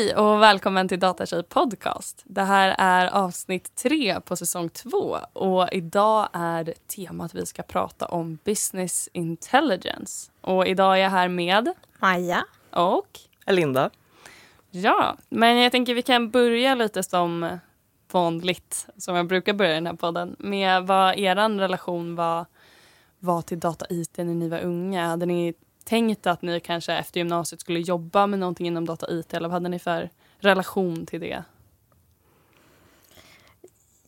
Hej och välkommen till Datatjej podcast. Det här är avsnitt tre på säsong två och idag är temat vi ska prata om business intelligence. Och idag är jag här med Maja. och Linda. ja, men jag tänker vi kan börja lite som vanligt, som jag brukar börja den här podden, med vad er relation var, var till data-IT när ni var unga. Hade ni tänkt att ni kanske efter gymnasiet skulle jobba med någonting inom data-IT eller vad hade ni för relation till det?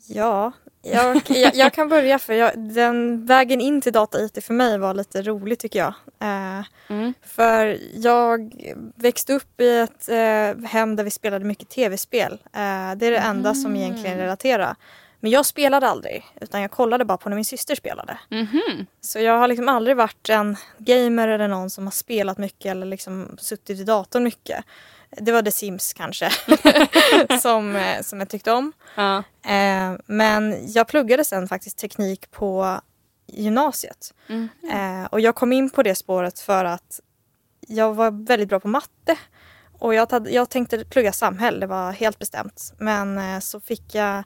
Ja, jag, jag, jag kan börja för jag, den vägen in till data-IT för mig var lite rolig tycker jag. Eh, Mm. för jag växte upp i ett eh, hem där vi spelade mycket tv-spel. Eh, det är det enda som egentligen relaterar. Men jag spelade aldrig utan jag kollade bara på när min syster spelade. Mhm. Så jag har liksom aldrig varit en gamer eller någon som har spelat mycket eller liksom suttit i datorn mycket. Det var The Sims kanske som, eh, som jag tyckte om. Ja. Eh, men jag pluggade sen faktiskt teknik på gymnasiet. Mm. Eh, och jag kom in på det spåret för att jag var väldigt bra på matte. Och jag, jag tänkte plugga samhälle, det var helt bestämt. Men eh, så fick jag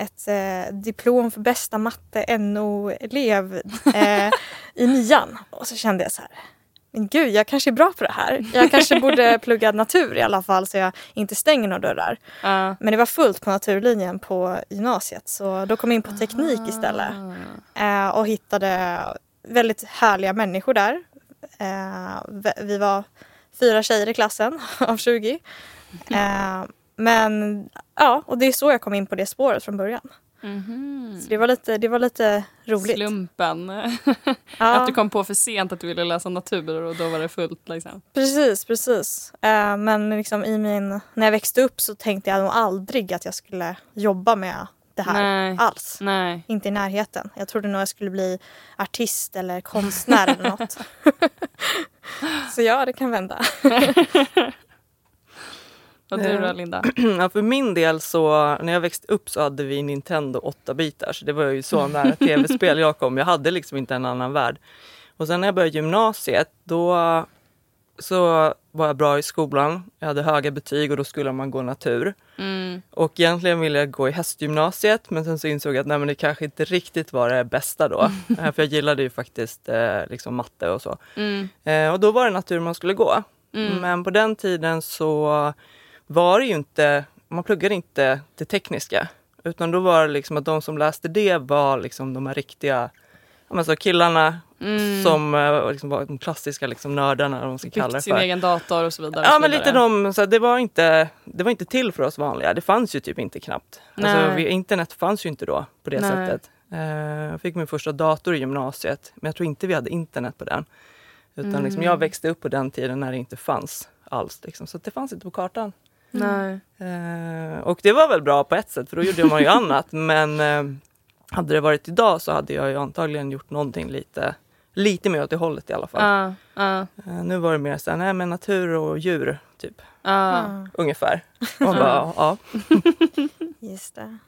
ett eh, diplom för bästa matte NO-elev eh, i nian. Och så kände jag så här, men gud, jag kanske är bra på det här. Jag kanske borde plugga natur i alla fall så jag inte stänger några dörrar. Ja. Men det var fullt på naturlinjen på gymnasiet så då kom jag in på teknik istället. Eh, och hittade väldigt härliga människor där. Eh, vi var fyra tjejer i klassen av 20. Eh, men ja, och det är så jag kom in på det spåret från början. Mhm. Så det var lite, det var lite roligt. Slumpen. Att du kom på för sent att du ville läsa natur och då var det fullt. Liksom. Precis, precis. Eh, men liksom i min, när jag växte upp så tänkte jag nog aldrig att jag skulle jobba med det här Nej. alls. Nej. Inte i närheten. Jag trodde nog jag skulle bli artist eller konstnär eller något. så ja, det kan vända. Och du då Ja. Linda? Ja, för min del så, när jag växte upp så hade vi Nintendo 8-bitar. Så det var ju så nära tv-spel jag kom. Jag hade liksom inte en annan värld. Och sen när jag började gymnasiet då så var jag bra i skolan. Jag hade höga betyg och då skulle man gå natur. Mm. Och egentligen ville jag gå i hästgymnasiet men sen så insåg jag att nej, men det kanske inte riktigt var det bästa då. Eh, för jag gillade ju faktiskt eh, liksom matte och så. Mm. Eh, och då var det natur man skulle gå. Mm. Men på den tiden så var det ju inte, man pluggade inte det tekniska. Utan då var det liksom att de som läste det var liksom de här riktiga ja, men så killarna Mm. som eh, liksom var de klassiska liksom nördarna, vad man ska kalla det sin för. egen dator och så vidare. Ja så men vidare. lite de, så här, det, var inte, det var inte till för oss vanliga. Det fanns ju typ inte knappt. Alltså, vi, internet fanns ju inte då på det Nej. sättet. Eh, jag fick min första dator i gymnasiet men jag tror inte vi hade internet på den. Utan Mm. liksom, jag växte upp på den tiden när det inte fanns alls. Liksom. Så det fanns inte på kartan. Nej. Eh, och det var väl bra på ett sätt för då gjorde man ju annat. Men eh, hade det varit idag så hade jag ju antagligen gjort någonting lite, lite mer åt det hållet i alla fall. Eh, nu var det mer så här, nej men natur och djur typ. Ja. Ungefär. Och bara, ja. Just det.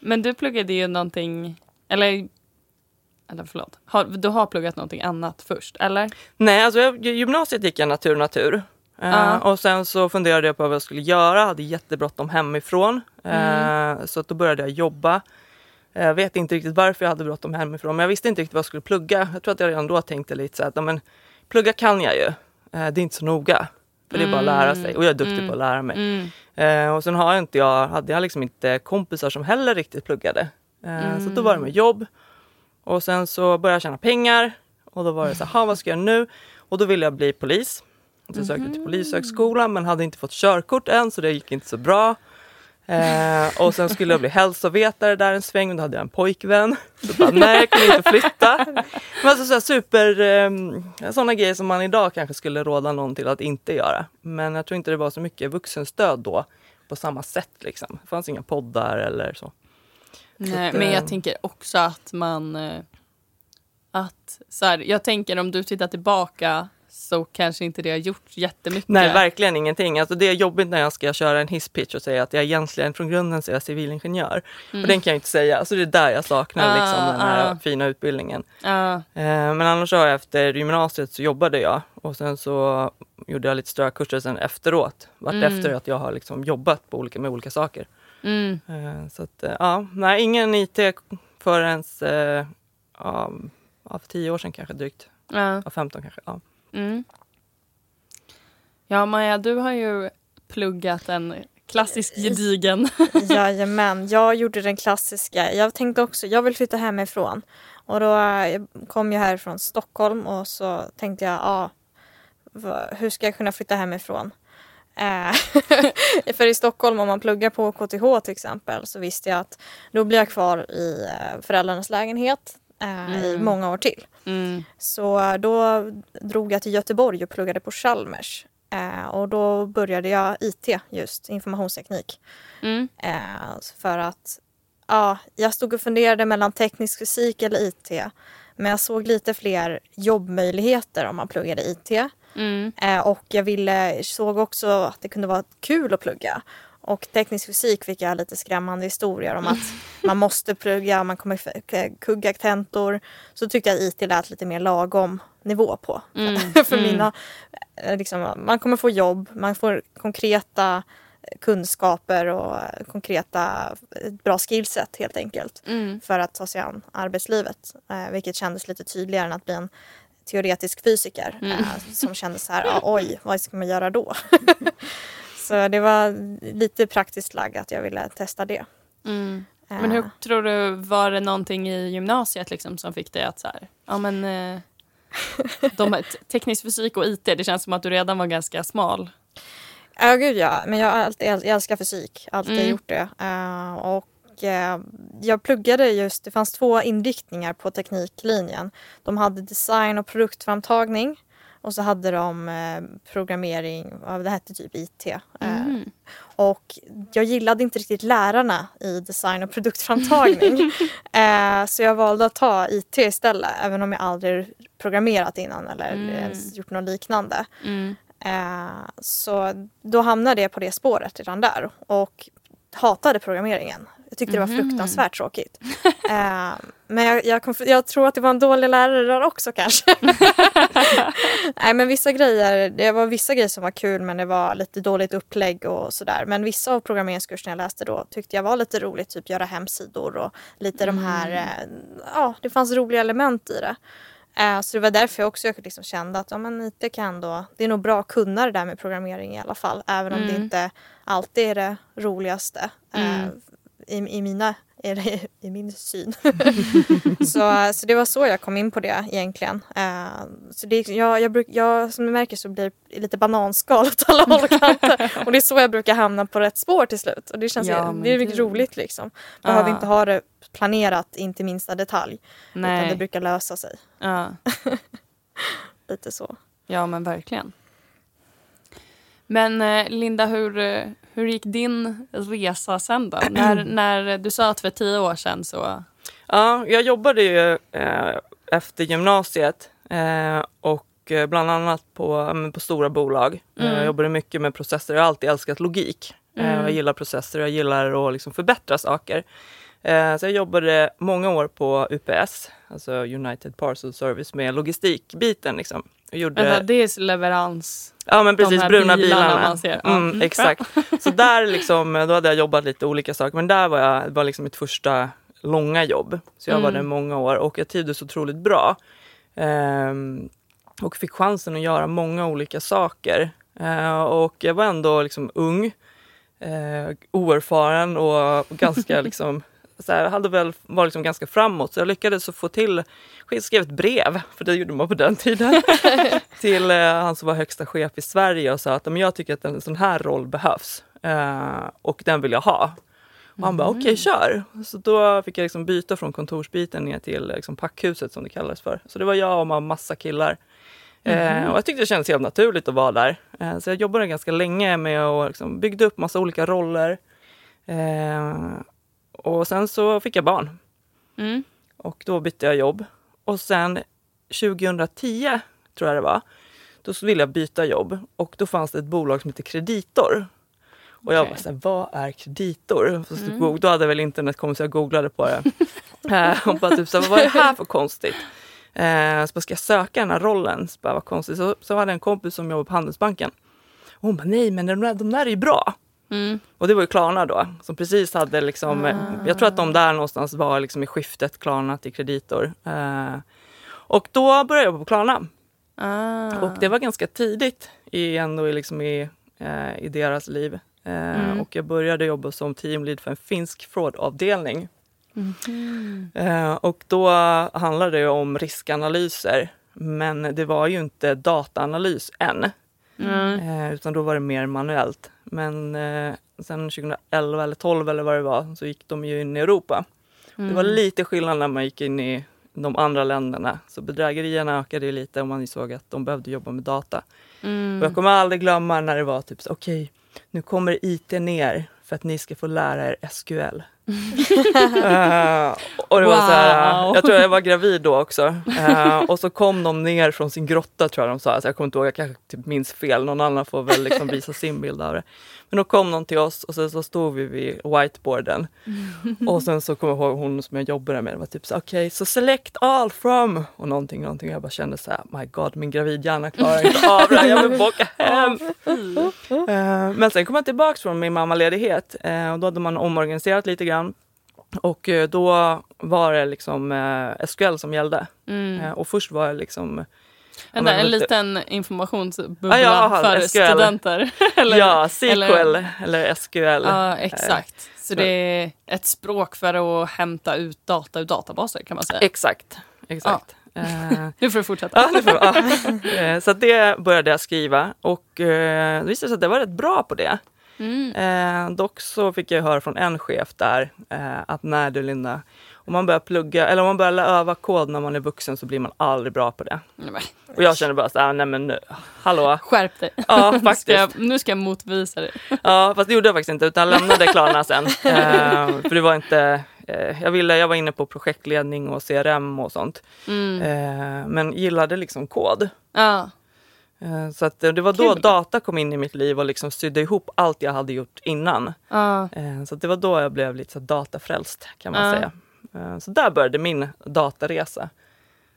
Men du pluggade ju någonting, eller, eller förlåt, har, du har pluggat någonting annat först, eller? Nej, alltså jag, gymnasiet gick jag natur natur. Ja. Och sen så funderade jag på vad jag skulle göra, hade jättebråttom hemifrån. Eh, Så att då började jag jobba. Eh, Jag vet inte riktigt varför jag hade bråttom hemifrån, men jag visste inte riktigt vad jag skulle plugga. Jag tror att jag redan då tänkte lite så att men, plugga kan jag ju. Det är inte så noga. För det är bara att lära sig och jag är duktig på att lära mig. Mm. Och sen har inte jag, hade jag liksom inte kompisar som heller riktigt pluggade. Så då var det med jobb. Och sen så började jag tjäna pengar. Och då var det så här, "Ha, vad ska jag göra nu? Och då ville jag bli polis. Så sökte jag till polishögskolan men hade inte fått körkort än så det gick inte så bra. Eh, och sen skulle jag bli hälsovetare där en sväng och då hade jag en pojkvän. Så bara, nej jag kunde inte flytta. Men alltså så super, eh, sådana grejer som man idag kanske skulle råda någon till att inte göra. Men jag tror inte det var så mycket vuxenstöd då på samma sätt liksom. Det fanns inga poddar eller så. Nej, att, men eh, jag tänker också att man... eh, Att, så här, jag tänker om du tittar tillbaka så kanske inte det har gjort jättemycket. Nej, verkligen ingenting. Alltså det är jobbigt när jag ska köra en hisspitch och säga att jag egentligen från grunden så är jag civilingenjör. Och den kan jag inte säga. Alltså det är där jag saknar Ah, liksom, den här ah. fina utbildningen. Ja, Eh, men annars har jag efter gymnasiet så jobbade jag och sen så gjorde jag lite strökurser sen efteråt. Vart Mm. efter att jag har liksom jobbat på olika, med olika saker. mm, Eh, så att, eh, ja, nej, ingen IT förrän eh, ja, för tio år sedan kanske drygt. Ja, 15 kanske. Ja. Mm. ja, Maja, du har ju pluggat en klassisk gedigen. Jajamän, jag gjorde den klassiska. Jag tänkte också, jag vill flytta hemifrån. Och då eh, kom jag här från Stockholm och så tänkte jag, ja, va- hur ska jag kunna flytta hemifrån? Eh, för i Stockholm om man pluggar på KTH till exempel så visste jag att då blir jag kvar i eh, föräldrarnas lägenhet eh, i Mm. många år till. Mm. Så då drog jag till Göteborg och pluggade på Chalmers. Eh, och då började jag IT just, informationsteknik. Mm. Eh, för att ja, jag stod och funderade mellan teknisk fysik eller IT. Men jag såg lite fler jobbmöjligheter om man pluggade IT. Mm. Och jag ville, såg också att det kunde vara kul att plugga. Och teknisk fysik fick jag lite skrämmande historier om att man måste plugga, man kommer kugga tentor. Så tyckte jag att IT lät lite mer lagom nivå på. Mm. För Mm. mina, eh, liksom, man kommer få jobb, man får konkreta kunskaper och konkreta eh, bra skillset helt enkelt Mm. för att ta sig an arbetslivet. Eh, vilket kändes lite tydligare än att bli en teoretisk fysiker Mm. eh, som kändes så här, ah, oj, vad ska man göra då? så det var lite praktiskt lagd att jag ville testa det. Mm. Eh, Men hur tror du, var det någonting i gymnasiet liksom som fick dig att så här, ja men eh, de, teknisk fysik och IT, det känns som att du redan var ganska smal. Ja, gud ja. Men jag, alltid, jag älskar fysik. Alltid Mm. gjort det. Eh, och jag pluggade just, det fanns två inriktningar på tekniklinjen. De hade design och produktframtagning. Och så hade de eh, programmering, det hette typ IT. Eh, Mm. och jag gillade inte riktigt lärarna i design och produktframtagning. eh, så jag valde att ta IT istället, även om jag aldrig programmerat innan eller Mm. ens gjort något liknande. Mm. Eh, så då hamnade jag på det spåret redan där och hatade programmeringen. Jag tyckte det var Mhm. fruktansvärt tråkigt. Eh, men jag, jag, kom, jag tror att det var en dålig lärare där också kanske. Nej men vissa grejer, det var vissa grejer som var kul men det var lite dåligt upplägg och sådär. Men vissa av programmeringskurserna jag läste då tyckte jag var lite roligt, typ göra hemsidor och lite de här, eh, ja det fanns roliga element i det. Eh, Så det var därför jag också liksom kände att ja, men IT kan då, det är nog bra att kunna det där med programmering i alla fall. Även om det Mm. inte alltid är det roligaste. eh, Mm. I, i, mina, i, I min syn. så, så det var så jag kom in på det egentligen. Eh, så det, jag, jag, bruk, jag, som du märker så blir det lite bananskal åt alla håll och kanter. Och det är så jag brukar hamna på rätt spår till slut. Och det känns Ja, det är mycket roligt liksom. Behöver Ja. inte ha det planerat in till minsta detalj. Utan det Nej. brukar lösa sig. Ja. Lite så. ja, men verkligen. Men eh, Linda, hur, eh, hur gick din resa sen då? när, när du sa att för tio år sedan så... Ja, jag jobbade ju eh, efter gymnasiet eh, och eh, bland annat på, på stora bolag. Eh, Mm. Jag jobbade mycket med processer. Jag har alltid älskat logik. Eh, Mm. jag gillar processer jag gillar att liksom förbättra saker. Så jag jobbade många år på UPS, alltså United Parcel Service, med logistikbiten. Liksom. Gjorde, Vänta, det är leverans... ja men precis, bruna bilarna bilarna. man ser. Mm, mm, exakt. Så där liksom, då hade jag jobbat lite olika saker, men där var jag, det var liksom mitt första långa jobb. Så jag var Mm. där många år och jag trivdes otroligt bra. Ehm, och fick chansen att göra många olika saker. Eh, och jag var ändå liksom ung, eh, oerfaren och ganska liksom så här, hade väl var liksom ganska framåt så jag lyckades få till, skrev ett brev, för det gjorde man på den tiden, till eh, han som var högsta chef i Sverige och sa att "Men jag tycker att en sån här roll behövs eh, och den vill jag ha. Och han bara okej kör. Så då fick jag liksom byta från kontorsbiten ner till liksom packhuset som det kallades för. Så det var jag och massa killar. Eh, och jag tyckte det kändes helt naturligt att vara där. Eh, så jag jobbade ganska länge med att liksom byggde upp massa olika roller. Eh, och sen så fick jag barn Mm. och då bytte jag jobb. Och sen 2010, tror jag det var, Då ville jag byta jobb och då fanns det ett bolag som heter Kreditor. Och jag Okej. var såhär, vad är kreditor? Så mm. Då hade väl internet kommit så jag googlade på det. Eh, och bara typ så här, vad är det här för konstigt? Eh, så bara, ska jag söka den här rollen? Så bara, vad konstigt. Så, så hade jag en kompis som jobbade på Handelsbanken. Och hon bara, nej men de där, de där är ju bra. Mm. Och det var ju Klarna då, som precis hade liksom, eh, jag tror att de där någonstans var liksom i skiftet Klarna till Kreditor. Eh, och då började jag jobba på Klarna. Ah. Och det var ganska tidigt i, ändå liksom i, eh, i deras liv. Eh, Mm. Och jag började jobba som teamlead för en finsk fraudavdelning. Eh, och då handlade det om riskanalyser. Men det var ju inte dataanalys än. Mm. Eh, utan då var det mer manuellt. Men eh, sen 2011 eller 12 eller vad det var så gick de ju in i Europa. Det var Mm. lite skillnad när man gick in i de andra länderna. Så bedrägerierna ökade lite och man insåg att de behövde jobba med data. Mm. Och jag kommer aldrig glömma när det var typ okej, nu kommer IT ner för att ni ska få lära er SQL. Eh, och det var så här, Wow. jag tror jag var gravid då också. Eh, och så kom de ner från sin grotta tror jag de sa. Alltså jag kommer inte ihåg, jag kanske typ minns fel. Någon annan får väl liksom visa sin bild av det. Men då kom någon till oss och sen så stod vi vid whiteboarden. Och sen så kommer jag ihåg hon som jag jobbade med, det var typ så okej, så select all from och någonting, någonting. Jag bara kände så här, my god, min gravidhjärna klarar inte av det här, jag vill bara åka hem. Eh, Men sen kom jag tillbaka från min mammaledighet och då hade man omorganiserat lite grann. Och eh, då var det liksom eh, SQL som gällde. Mm. Eh, Och först var jag liksom Vänta, men en lite- liten informationsbubbla Ja, för SQL. studenter. eller, ja, SQL eller, eller- SQL. Ja, exakt. Så så- det är ett språk för att hämta ut data ur databaser kan man säga. Exakt, exakt. Eh, Nu får du fortsätta. Ja, det får, ja. Eh, Så det började jag skriva och eh, det visade sig att jag var rätt bra på det. Mm. Eh, dock så fick jag höra från en chef där eh, att nej du Linda, om man börjar plugga eller om man börjar öva kod när man är vuxen så blir man aldrig bra på det. Nej, Och jag kände bara så här, nej men nu, hallå. Skärp dig. Ja, Ska faktiskt. jag, nu ska jag motvisa dig. Ja, fast det gjorde jag faktiskt inte utan jag lämnade Klarna sen. Eh, för det var inte, eh, jag, ville, jag var inne på projektledning och CRM och sånt. Mm. Eh, men gillade liksom kod. Ja. Eh, Så att det det var då Kul. data kom in i mitt liv och liksom sydde ihop allt jag hade gjort innan. Ja. Eh, Så att det var då jag blev lite så datafrälst kan man Ja. säga. Eh, Så där började min dataresa.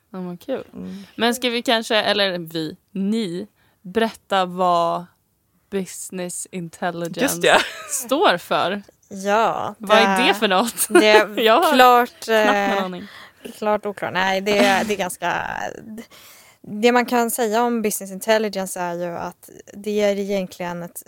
Ja, vad kul. Mm. Men ska vi kanske, eller vi, ni, berätta vad business intelligence Just det. står för? Ja, Vad är det för något? Det är Jag har klart, Knappt någon eh, aning. klart oklart. Nej, det, är- det är ganska... Det man kan säga om business intelligence är ju att det är egentligen ett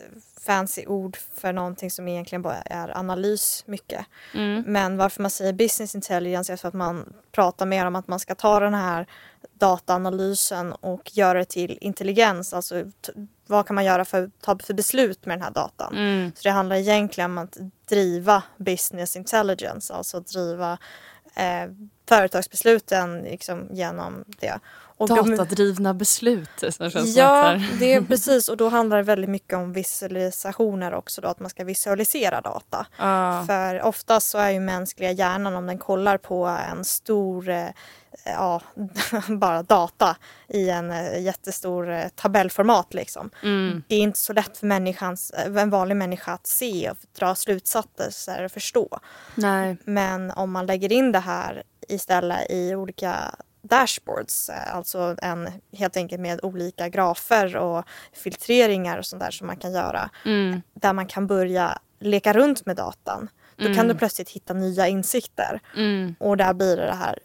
fancy ord för någonting som egentligen bara är analys mycket. Mm. Men varför man säger business intelligence är för att man pratar mer om att man ska ta den här dataanalysen och göra det till intelligens. Alltså vad kan man göra för att ta för beslut med den här datan? Mm. Så det handlar egentligen om att driva business intelligence, alltså driva eh, företagsbesluten liksom, genom det. Och de- Datadrivna beslut. Som känns Ja, det är precis och då handlar det väldigt mycket om visualisationer också då, att man ska visualisera data. Ja. För oftast så är ju mänskliga hjärnan om den kollar på en stor eh, ja, bara data i en eh, jättestor eh, tabellformat liksom. Mm. Det är inte så lätt för människans, eh, en vanlig människa att se och dra slutsatser och förstå. Nej. Men om man lägger in det här istället i olika dashboards, eh, alltså en, helt enkelt med olika grafer och filtreringar och sånt där som man kan göra, Mm. där man kan börja leka runt med datan. Då kan du plötsligt hitta nya insikter Mm. och där blir det det här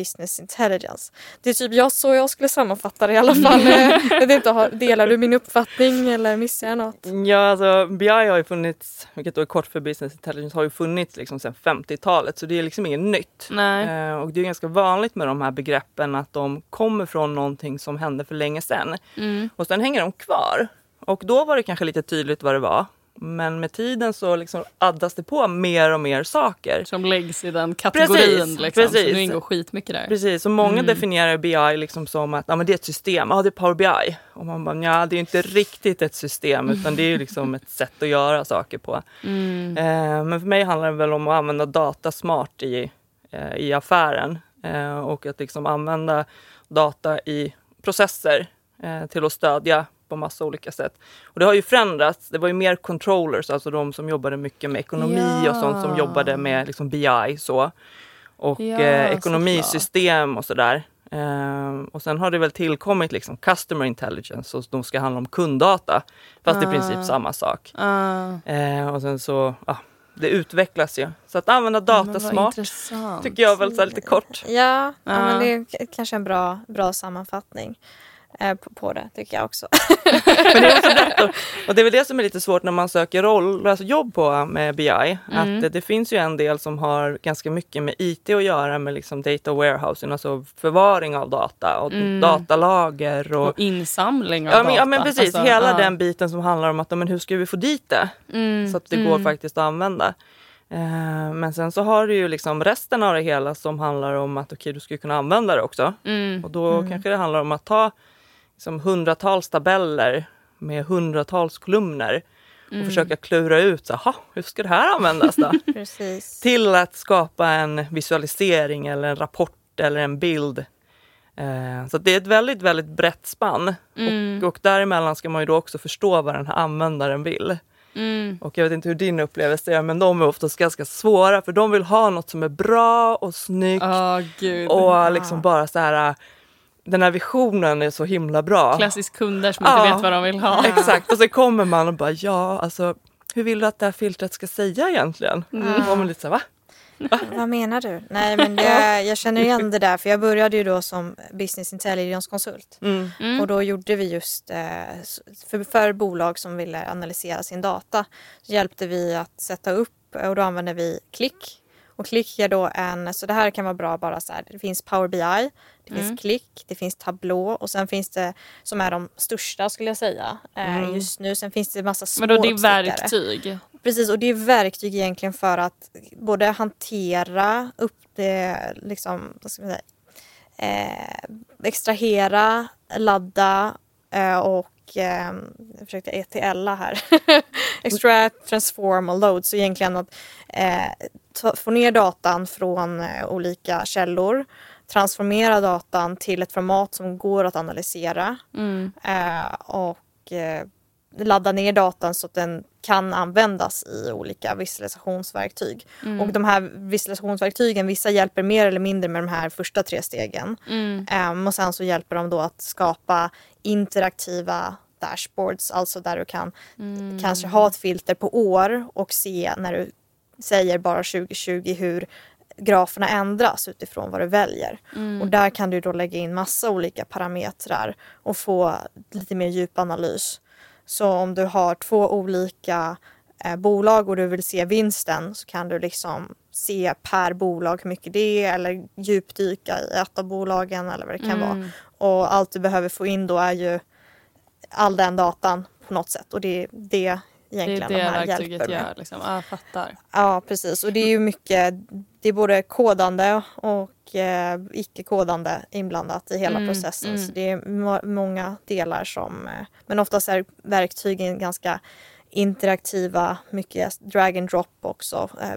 business intelligence. Det är typ jag, så jag skulle sammanfatta det i alla fall. Jag vet inte, har- delar du min uppfattning eller missar jag något? Ja, alltså BI har ju funnits, vilket då är kort för business intelligence, har ju funnits liksom sedan 50-talet så det är liksom inget nytt. Nej. Eh, och det är ganska vanligt med de här begreppen att de kommer från någonting som hände för länge sedan. Mm. Och sen hänger de kvar. Och då var det kanske lite tydligt vad det var. Men med tiden så liksom addas det på mer och mer saker. Som läggs i den kategorin. Precis, liksom. Så precis. nu ingår skitmycket där. Precis, så många Mm. definierar BI liksom som att ja, men det är ett system, ja det är Power BI. Och man bara, ja det är inte riktigt ett system utan det är liksom ett sätt att göra saker på. Mm. Eh, men för mig handlar det väl om att använda data smart i, eh, i affären. Eh, och att liksom använda data i processer till att stödja på massa olika sätt. Och det har ju förändrats. Det var ju mer controllers, alltså de som jobbade mycket med ekonomi och sånt som Ja. jobbade med liksom BI så. Och Ja, eh, ekonomisystem och sådär. Eh, och sen har det väl tillkommit liksom customer intelligence och de ska handla om kunddata. Fast i princip Ah. samma sak. Ah, Eh, och sen så, ja, det utvecklas ju. Så att använda data smart intressant. tycker jag väl så lite kort. Ja, ja. Ja. men det är kanske en bra, bra sammanfattning på, på det tycker jag också. Men det är också att, och det är väl det som är lite svårt när man söker roll, alltså jobb på med BI. Mm. Att det, finns ju en del som har ganska mycket med IT att göra med liksom data warehousing, alltså förvaring av data och Mm. datalager och Och insamling av Ja men, data. ja men precis, Alltså, hela ja. den biten som handlar om att men hur ska vi få dit det? Mm, Så att det går mm. faktiskt att använda. Eh, men sen så har du ju liksom resten av det hela som handlar om att okej, du ska kunna använda det också. Mm. Och då kanske det handlar om att ta liksom, hundratals tabeller med hundratals kolumner och Mm. försöka klura ut, så, "Ha, hur ska det här användas då? Till att skapa en visualisering eller en rapport eller en bild. Eh, så det är ett väldigt, väldigt brett spann. Mm. Och, och däremellan ska man ju då också förstå vad den här användaren vill. Mm. Och jag vet inte hur din upplevelse är, men de är oftast ganska svåra för de vill ha något som är bra och snyggt gud. och liksom bara så här den här visionen är så himla bra. Klassisk kunder som Ja. inte vet vad de vill ha. Exakt, och så kommer man och bara ja, alltså hur vill du att det här filtret ska säga egentligen? Mm. Och man lite så här, va? Vad menar du? Nej men det, jag känner igen det där för jag började ju då som business intelligence konsult. Mm. Mm. Och då gjorde vi just eh, för, för bolag som ville analysera sin data så hjälpte vi att sätta upp och då använde vi Klick. Och Klick är då en, så det här kan vara bra bara så här, det finns Power BI, det Mm. finns Klick, det finns Tableau och sen finns det som är de största skulle jag säga eh, just nu. Sen finns det massa små Men då det är verktyg. Precis, och det är verktyg egentligen för att både hantera upp det, liksom, vad ska man säga, eh, extrahera, ladda eh, och eh, jag försökte ETLa här. Extract, transform och load. Så egentligen att eh, ta, få ner datan från eh, olika källor, transformera datan till ett format som går att analysera Mm. eh, och eh, ladda ner datan så att den kan användas i olika visualisationsverktyg. Mm. Och de här visualisationsverktygen, vissa hjälper mer eller mindre med de här första tre stegen. Mm. Ehm, och sen så hjälper de då att skapa interaktiva dashboards, alltså där du kan Mm. kanske ha ett filter på år och se när du säger bara 2020 hur graferna ändras utifrån vad du väljer. Mm. Och där kan du då lägga in massa olika parametrar och få lite mer djupanalys. Så om du har två olika eh, bolag och du vill se vinsten så kan du liksom se per bolag hur mycket det är eller djupdyka i ett av bolagen eller vad det kan vara. Mm. Och allt du behöver få in då är ju all den datan på något sätt och det är det Det är egentligen det de här verktyget gör. Liksom. Ja, fattar. Ja, precis. Och det är ju mycket, det är både kodande och eh, icke-kodande inblandat i hela Mm, processen. mm. Så det är må- många delar som, eh, men oftast är verktygen ganska interaktiva, mycket drag and drop också. Eh,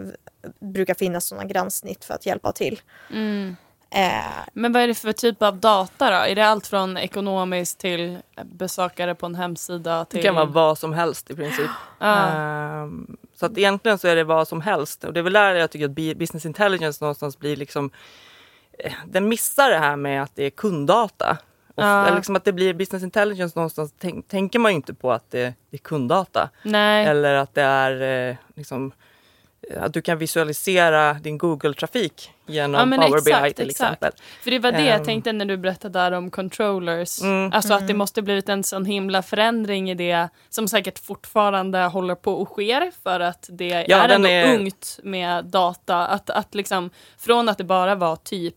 brukar finnas sådana gränssnitt för att hjälpa till. Mm. Eh, Men vad är det för typ av data då? Är det allt från ekonomiskt till besökare på en hemsida? Till... Det kan vara vad som helst i princip. Ehm, så att egentligen så är det vad som helst. Och det är väl där jag tycker att business intelligence någonstans blir liksom eh, den missar det här med att det är kunddata. Och Ja. liksom att det blir business intelligence någonstans tänk, tänker man ju inte på att det, det är kunddata. Nej. Eller att det är eh, liksom att du kan visualisera din Google-trafik genom Ja, men Power BI exakt, till exakt. exempel. För det var det jag Ehm. tänkte när du berättade där om controllers. Mm. Alltså att det måste blivit en sån himla förändring i det som säkert fortfarande håller på och sker för att det Ja, är ändå är- ungt med data. Att, att liksom från att det bara var typ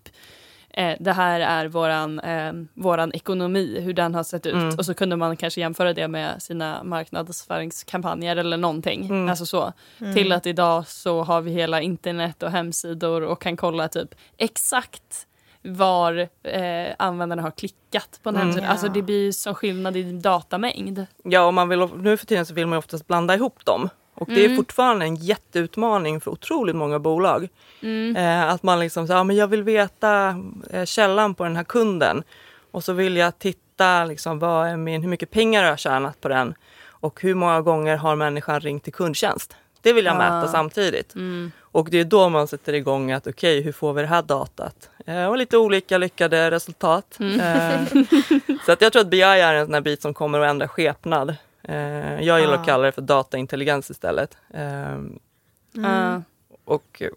eh, det här är våran, eh, våran ekonomi, hur den har sett ut. Mm. Och så kunde man kanske jämföra det med sina marknadsföringskampanjer eller någonting. Mm. Alltså så. Till att idag så har vi hela internet och hemsidor och kan kolla typ exakt var eh, användarna har klickat på en Mm. hemsida. Ja. Alltså det blir sån skillnad i datamängd. Ja, och man vill, nu för tiden så vill man oftast blanda ihop dem. Och det är Mm. fortfarande en jätteutmaning för otroligt många bolag. Mm. Eh, att man liksom säger, ja, men jag vill veta eh, källan på den här kunden. Och så vill jag titta mäta liksom, vad är min, hur mycket pengar har jag tjänat på den och hur många gånger har människan ringt till kundtjänst. Det vill jag mäta Ah. samtidigt. Mm. Och det är då man sätter igång att okej, hur får vi det här datat? Eh, och lite olika lyckade resultat. Eh, så att jag tror att BI är en sån bit som kommer att ändra skepnad. Eh, jag gillar Ah. att kalla det för dataintelligens istället. Eh, Ja. och eh,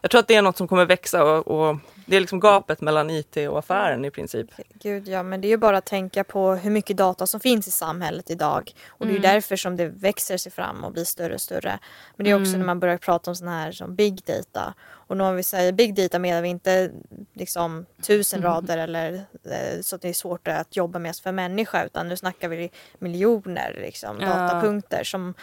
jag tror att det är något som kommer växa och, och det är liksom gapet mellan IT och affären i princip. Gud ja, men det är ju bara att tänka på hur mycket data som finns i samhället idag. Och det är ju därför som det växer sig fram och blir större och större. Men det är också när man börjar prata om sådana här som big data. Och när vi säger big data menar vi inte liksom tusen rader eller eh, så att det är svårt att jobba med för människa utan nu snackar vi miljoner liksom, Ja. datapunkter som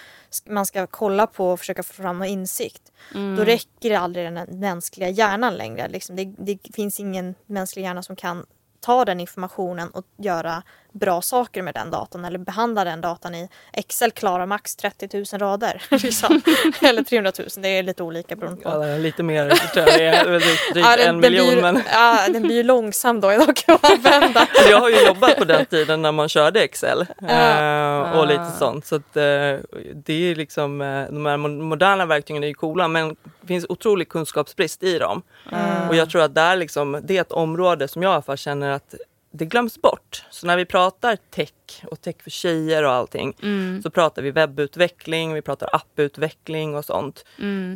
man ska kolla på och försöka få fram insikt. Då räcker det aldrig den mänskliga hjärnan längre. Liksom det, det finns ingen mänsklig hjärna som kan ta den informationen och göra bra saker med den datan eller behandla den datan i Excel klarar max 30 000 rader. Liksom. eller 300 000, det är lite olika beroende på. Ja, lite mer, tror jag det är drygt, drygt Ja, den, en den miljon. blir, Men ja, den blir ju långsam då dock att använda. jag har ju jobbat på den tiden när man körde Excel eh, och lite Ah. sånt. Så att, eh, det är liksom, eh, de här mo- moderna verktygen är ju coola men det finns otrolig kunskapsbrist i dem. Och jag tror att där liksom, det är ett område som jag i alla fall känner att det glöms bort. Så när vi pratar tech och tech för tjejer och allting så pratar vi webbutveckling, vi pratar apputveckling och sånt.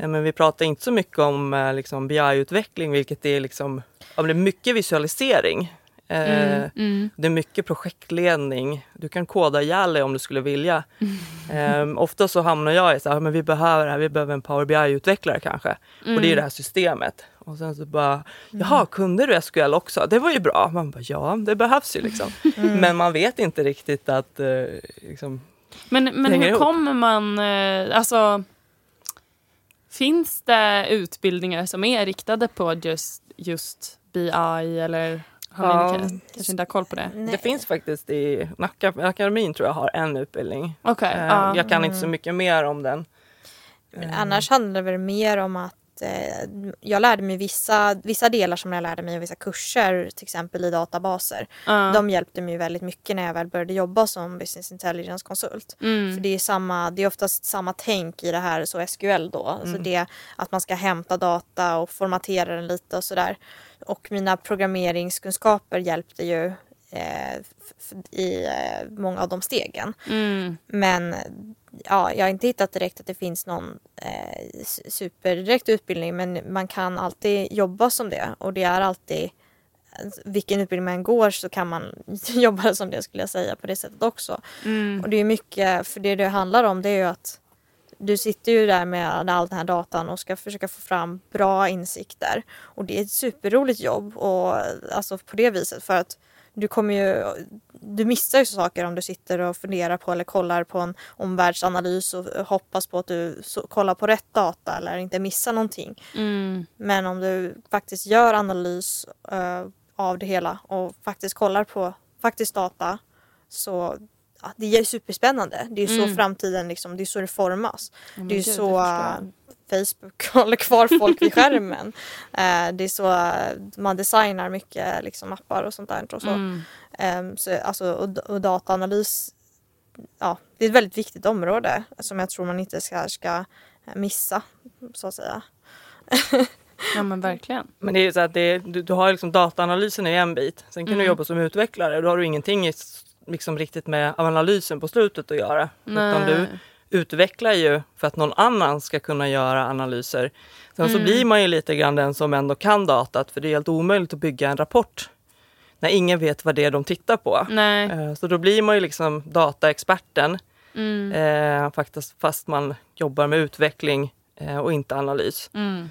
Eh, Men vi pratar inte så mycket om eh, liksom BI-utveckling vilket är liksom, ja, det är mycket visualisering. Eh, Mm. Det är mycket projektledning. Du kan koda ihjäl dig om du skulle vilja. Ehm, ofta så hamnar jag i så här, men vi behöver det här, vi behöver en Power BI-utvecklare kanske. Och det är ju det här systemet. Och sen så bara, jaha, kunde du SQL också? Det var ju bra. Man bara, ja, det behövs ju liksom. Men man vet inte riktigt att eh, liksom, Men, men hur ihop. kommer man... Eh, alltså, finns det utbildningar som är riktade på just, just BI eller har Ja. ni kanske, kanske inte har koll på det? Det finns faktiskt i Nacka akademin tror jag har en utbildning. Okej. Eh, ja. Jag kan inte så mycket mer om den. Men annars handlar det väl mer om att eh, jag lärde mig vissa, vissa delar som jag lärde mig i vissa kurser, till exempel i databaser. Ja. De hjälpte mig väldigt mycket när jag väl började jobba som business intelligence konsult. Mm. För det är, samma, det är oftast samma tänk i det här, så SQL då. Alltså det att man ska hämta data och formatera den lite och sådär. Och mina programmeringskunskaper hjälpte ju eh, i eh, många av de stegen. Mm. Men ja, jag har inte hittat direkt att det finns någon eh, superdirekt utbildning men man kan alltid jobba som det och det är alltid vilken utbildning man går så kan man jobba som det skulle jag säga på det sättet också. Mm. Och det är mycket, för det det handlar om det är ju att du sitter ju där med all den här datan och ska försöka få fram bra insikter. Och det är ett superroligt jobb och alltså på det viset för att du kommer ju, du missar ju saker om du sitter och funderar på eller kollar på en omvärldsanalys och hoppas på att du så, kollar på rätt data eller inte missar någonting. Mm. Men om du faktiskt gör analys eh, av det hela och faktiskt kollar på faktisk data så ja, det är superspännande. Det är ju så Mm. framtiden liksom, det är så det formas. men det är ju så Facebook håller kvar folk vid skärmen. Eh, det är så eh, man designar mycket liksom, appar och sånt där. Och så. Mm. Ehm, så, alltså, och, och dataanalys, ja, det är ett väldigt viktigt område som jag tror man inte ska, ska missa, så att säga. Ja men verkligen. Men det är så att det, du, du har liksom dataanalysen i en bit. Sen kan Mm. du jobba som utvecklare. Då har du ingenting liksom riktigt med analysen på slutet att göra. Utan Nej. du utvecklar ju för att någon annan ska kunna göra analyser. Sen så Mm. blir man ju lite grann den som ändå kan datat. För det är helt omöjligt att bygga en rapport när ingen vet vad det är de tittar på. Nej. Eh, Så då blir man ju liksom dataexperten Mm. eh, faktiskt, fast man jobbar med utveckling eh, och inte analys. Mm.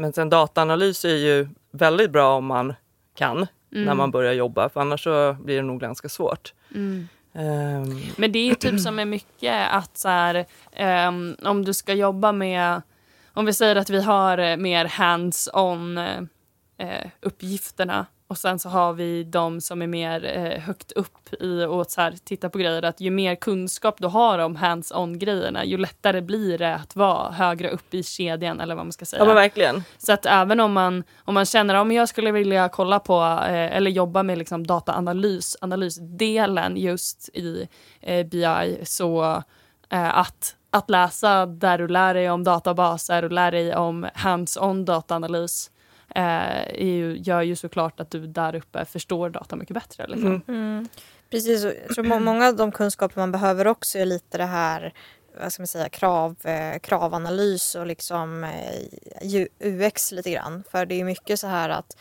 Men sen dataanalys är ju väldigt bra om man kan när man börjar jobba, för annars så blir det nog ganska svårt. Mm. Ehm, Men det är typ som är mycket att så här, ehm, om du ska jobba med, om vi säger att vi har mer hands-on eh, uppgifterna och sen så har vi de som är mer eh, högt upp i och så här, titta på grejer. Att ju mer kunskap du har om hands-on grejerna ju lättare blir det att vara högre upp i kedjan eller vad man ska säga. Ja men verkligen. Så att även om man, om man känner att jag skulle vilja kolla på eh, eller jobba med liksom dataanalys, analysdelen just i eh, BI så eh, att, att läsa där du lär dig om databaser och lär dig om hands-on dataanalys eh, ju, gör ju såklart att du där uppe förstår data mycket bättre. Liksom. Mm. Mm. Precis, jag tror må- många av de kunskaper man behöver också är lite det här vad ska man säga, krav, eh, kravanalys och liksom eh, UX lite grann. För det är mycket så här att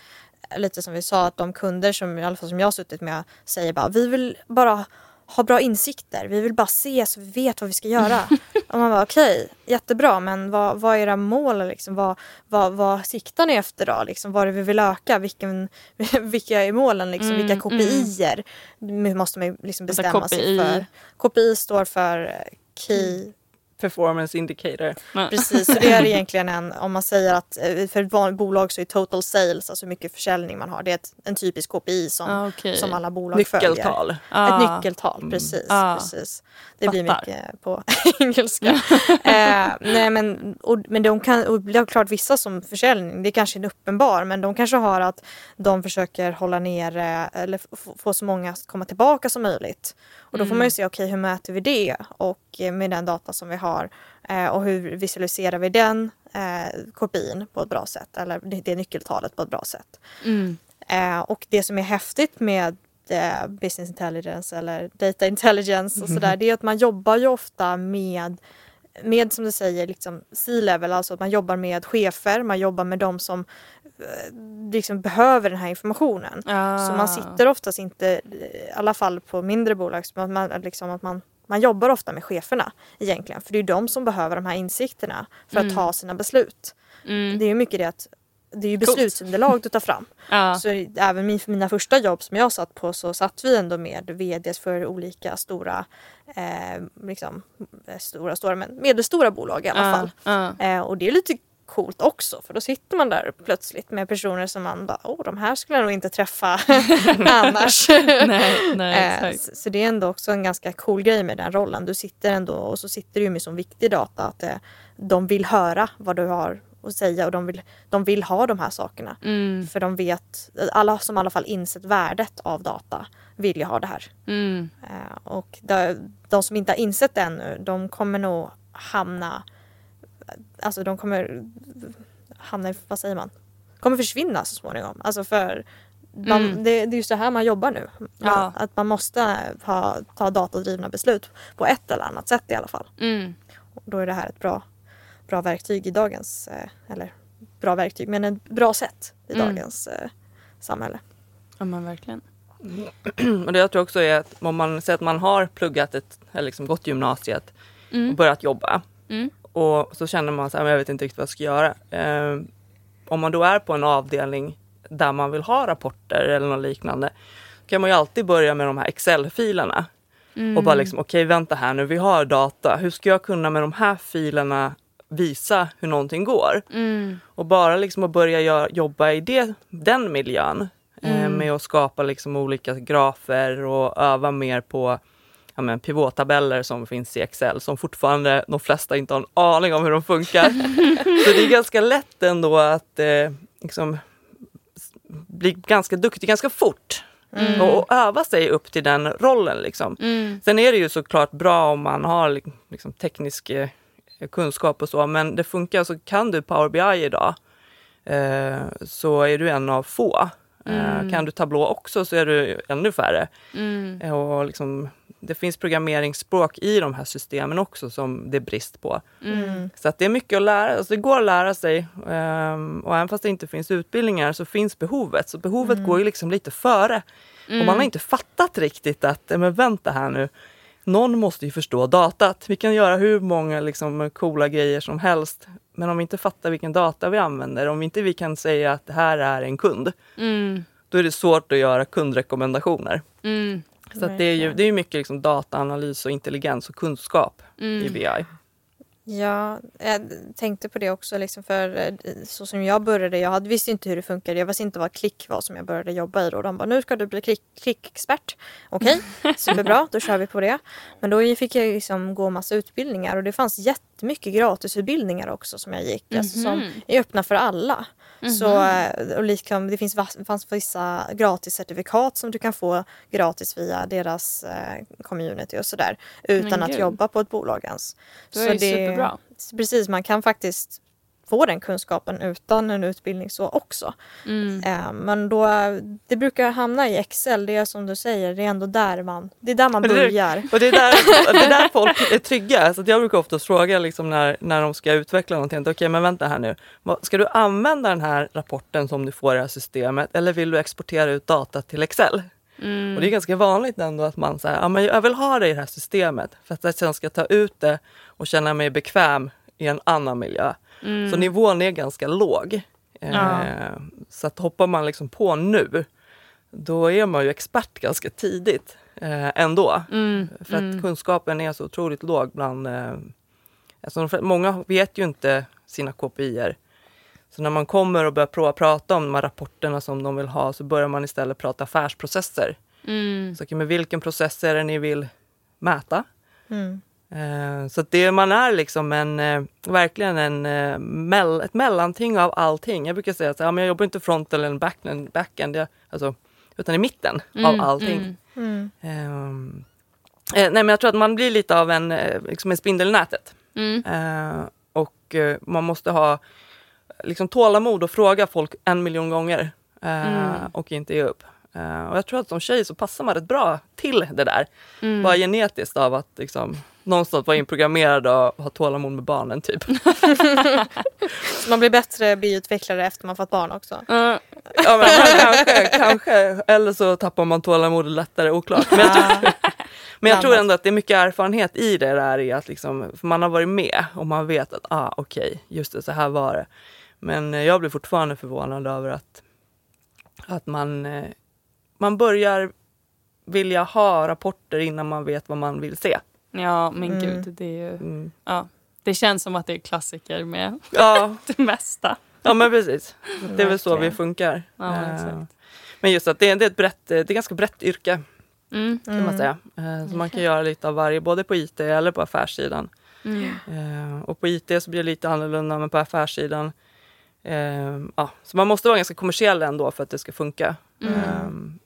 lite som vi sa att de kunder som i alla fall som jag har suttit med säger bara vi vill bara ha bra insikter. Vi vill bara se så vi vet vad vi ska göra. och man bara okej, jättebra men vad, vad är era mål? Liksom? Vad, vad, vad siktar ni efter då? Liksom, vad är det vi vill öka? Vilken, vilka är målen? Liksom? Mm, vilka KPIer måste man liksom Alltså bestämma sig KPI. för? KPI står för eh, Key Performance indicator. Men- Precis, så det är egentligen en, om man säger att eh, för ett vanligt bolag så är total sales, alltså hur mycket försäljning man har, det är ett, en typisk KPI som, Ah, okej. som alla bolag följer. Nyckeltal. Ah. Ett nyckeltal, precis. Ah. precis. Det blir Fattar. mycket på engelska. eh, nej, men, och, men de kan, och det är klart vissa som försäljning, det är kanske en uppenbar, men de kanske har att de försöker hålla ner eh, eller få så många att komma tillbaka som möjligt. Och då får man ju se, okej hur mäter vi det? Och eh, med den data som vi har eh, och hur visualiserar vi den eh, kopin på ett bra sätt eller det, nyckeltalet på ett bra sätt. Mm. Eh, och det som är häftigt med eh, business intelligence eller data intelligence och sådär, det är att man jobbar ju ofta med med som du säger liksom C-level, alltså att man jobbar med chefer, man jobbar med de som eh, liksom behöver den här informationen. Ah. Så man sitter oftast inte, i alla fall på mindre bolag, så att man, liksom att man, man jobbar ofta med cheferna egentligen. För det är de som behöver de här insikterna för att Mm. ta sina beslut. Mm. Det är ju mycket det att det är ju beslutsunderlag du tar fram. Ja. Så även min, för mina första jobb som jag satt på så satt vi ändå med vds för olika stora, eh, liksom, eh, stora, stora men medelstora bolag i alla fall. Ja. Eh, och det är lite coolt också för då sitter man där plötsligt med personer som man bara, åh de här skulle jag nog inte träffa annars. Nej, nej, Eh, så, så det är ändå också en ganska cool grej med den rollen. Du sitter ändå och så sitter du med som viktig data att eh, de vill höra vad du har att säga och de vill, de vill ha de här sakerna. Mm. För de vet, alla som i alla fall insett värdet av data vill ju ha det här. Mm. Eh, och de, de som inte har insett det ännu, de kommer nog hamna, alltså de kommer hamna i, vad säger man, kommer försvinna så småningom. Alltså för man, Mm. det, det är ju så här man jobbar nu. Man, Ja. Att man måste ha, ta datadrivna beslut på ett eller annat sätt i alla fall. Mm. Och då är det här ett bra, bra verktyg i dagens, eh, eller bra verktyg, men ett bra sätt i Mm. dagens eh, samhälle. Ja men verkligen. Och det jag tror också är att om man säger att man har pluggat ett, eller liksom gått gymnasiet och Mm. börjat jobba Mm. Och så känner man så här, jag vet inte riktigt vad jag ska göra. Eh, om man då är på en avdelning där man vill ha rapporter eller något liknande kan man ju alltid börja med de här Excel-filerna Mm. och bara liksom okej vänta här nu, vi har data. Hur ska jag kunna med de här filerna visa hur någonting går? Mm. Och bara liksom att börja gö- jobba i det, den miljön eh, Mm. med att skapa liksom olika grafer och öva mer på ja, men, pivottabeller som finns i Excel som fortfarande de flesta inte har en aning om hur de funkar. Så det är ganska lätt ändå att eh, liksom, bli ganska duktig ganska fort Mm. och, och öva sig upp till den rollen. Liksom. Mm. Sen är det ju såklart bra om man har li- liksom, teknisk eh, kunskap och så, men det funkar så kan du Power BI idag eh, så är du en av få. Eh, Mm. kan du Tableau också så är du ännu färre. Mm. Eh, och liksom, det finns programmeringsspråk i de här systemen också som det är brist på. Mm. Så att det är mycket att lära alltså det går att lära sig. ehm, och även fast det inte finns utbildningar så finns behovet. Så behovet går ju liksom lite före. Och man har inte fattat riktigt att, men vänta här nu. Någon måste ju förstå datat. Vi kan göra hur många liksom, coola grejer som helst. Men om vi inte fattar vilken data vi använder, om inte vi kan säga att det här är en kund, Mm. då är det svårt att göra kundrekommendationer. Mm. Så att det är ju det är mycket liksom dataanalys och intelligens och kunskap i Mm. BI. Ja, jag tänkte på det också. Liksom för eh, så som jag började, jag hade, visste inte hur det funkade. Jag visste inte vad klick var som jag började jobba i. Då. De bara, nu ska du bli klick, klickexpert. Okej, okay, superbra, då kör vi på det. Men då fick jag liksom gå massa utbildningar och det fanns jättemycket gratisutbildningar också som jag gick. Mm -hmm. alltså, som mhm. är öppna för alla. Mm -hmm. Så, eh, och liksom, det finns, fanns vissa gratiscertifikat som du kan få gratis via deras eh, community och sådär. Utan att jobba på ett bolag ens. Det är så det, superbra. Precis, man kan faktiskt få den kunskapen utan en utbildning så också. Mm. Eh, men då, det brukar hamna i Excel, det är som du säger, det är ändå där man, det är där man börjar. Och det är där, det är där folk är trygga. Så jag brukar ofta fråga liksom när, när de ska utveckla någonting, okej okay, men vänta här nu, ska du använda den här rapporten som du får i det här systemet eller vill du exportera ut data till Excel? Mm. Och det är ganska vanligt ändå att man säger, ja men jag vill ha det i det här systemet för att jag sen ska ta ut det och känna mig bekväm i en annan miljö. Mm. Så nivån är ganska låg. Ja. Eh, så att hoppar man liksom på nu, då är man ju expert ganska tidigt eh, ändå. Mm. För att mm. kunskapen är så otroligt låg bland... Eh, alltså många vet ju inte sina KPI. Så när man kommer och börjar prova prata om de här rapporterna som de vill ha så börjar man istället prata affärsprocesser. Mm. Så, okay, men vilken process är det ni vill mäta? Mm. Eh, så det, man är liksom en, eh, verkligen en, eh, ett mellanting av allting. Jag brukar säga att ja, men jag jobbar inte front eller backend, backend jag, alltså, utan i mitten mm, av allting. Mm, mm. Um, nej, men jag tror att man blir lite av en, liksom en spindel i nätet. Uh, och uh, man måste ha liksom, tålamod och fråga folk en miljon gånger uh, och inte ge upp. och jag tror att som tjej så passar man rätt bra till det där. Mm. Bara genetiskt av att liksom, någonstans vara inprogrammerad och ha tålamod med barnen typ. så man blir bättre biutvecklare efter man fått barn också? Uh. Ja men kanske, kanske. Eller så tappar man tålamodet lättare, oklart. Men jag tror, men jag tror ändå att det är mycket erfarenhet i det där i att liksom, för man har varit med och man vet att ah, okej, okay, just det, så här var det. Men eh, jag blir fortfarande förvånad över att, att man, eh, man börjar vilja ha rapporter innan man vet vad man vill se. Ja, men mm. gud. Det, är ju, mm. ja, det känns som att det är klassiker med ja. det mesta. Ja, men precis. Det är väl så vi funkar. Ja, uh, men just att det, det, är ett brett, det är ett ganska brett yrke. Mm. Kan man mm. säga. Uh, så man kan göra lite av varje, både på IT eller på affärssidan. Uh, och på IT så blir det lite annorlunda, men på affärssidan ja, så man måste vara ganska kommersiell ändå för att det ska funka. Mm.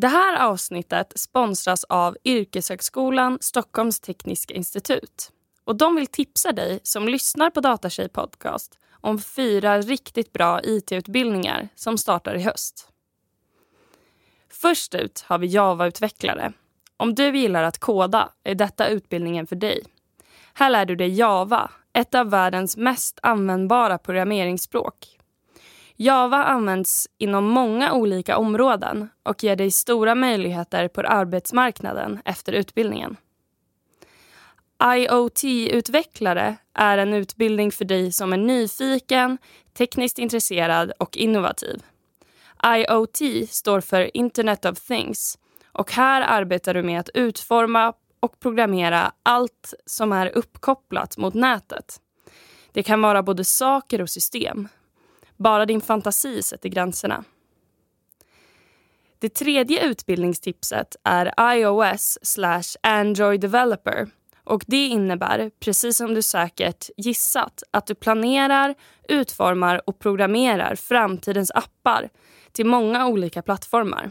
Det här avsnittet sponsras av Yrkeshögskolan Stockholms tekniska institut. Och De vill tipsa dig som lyssnar på Datatjej podcast om fyra riktigt bra IT-utbildningar som startar i höst. Först ut har vi Java-utvecklare. Om du gillar att koda är detta utbildningen för dig. Här lär du dig Java, ett av världens mest användbara programmeringsspråk. Java används inom många olika områden och ger dig stora möjligheter på arbetsmarknaden efter utbildningen. IoT-utvecklare är en utbildning för dig som är nyfiken, tekniskt intresserad och innovativ. IoT står för Internet of Things och här arbetar du med att utforma och programmera allt som är uppkopplat mot nätet. Det kan vara både saker och system bara din fantasi sätter gränserna. Det tredje utbildningstipset är iOS slash Android developer. Och Det innebär, precis som du säkert gissat, att du planerar, utformar och programmerar framtidens appar till många olika plattformar.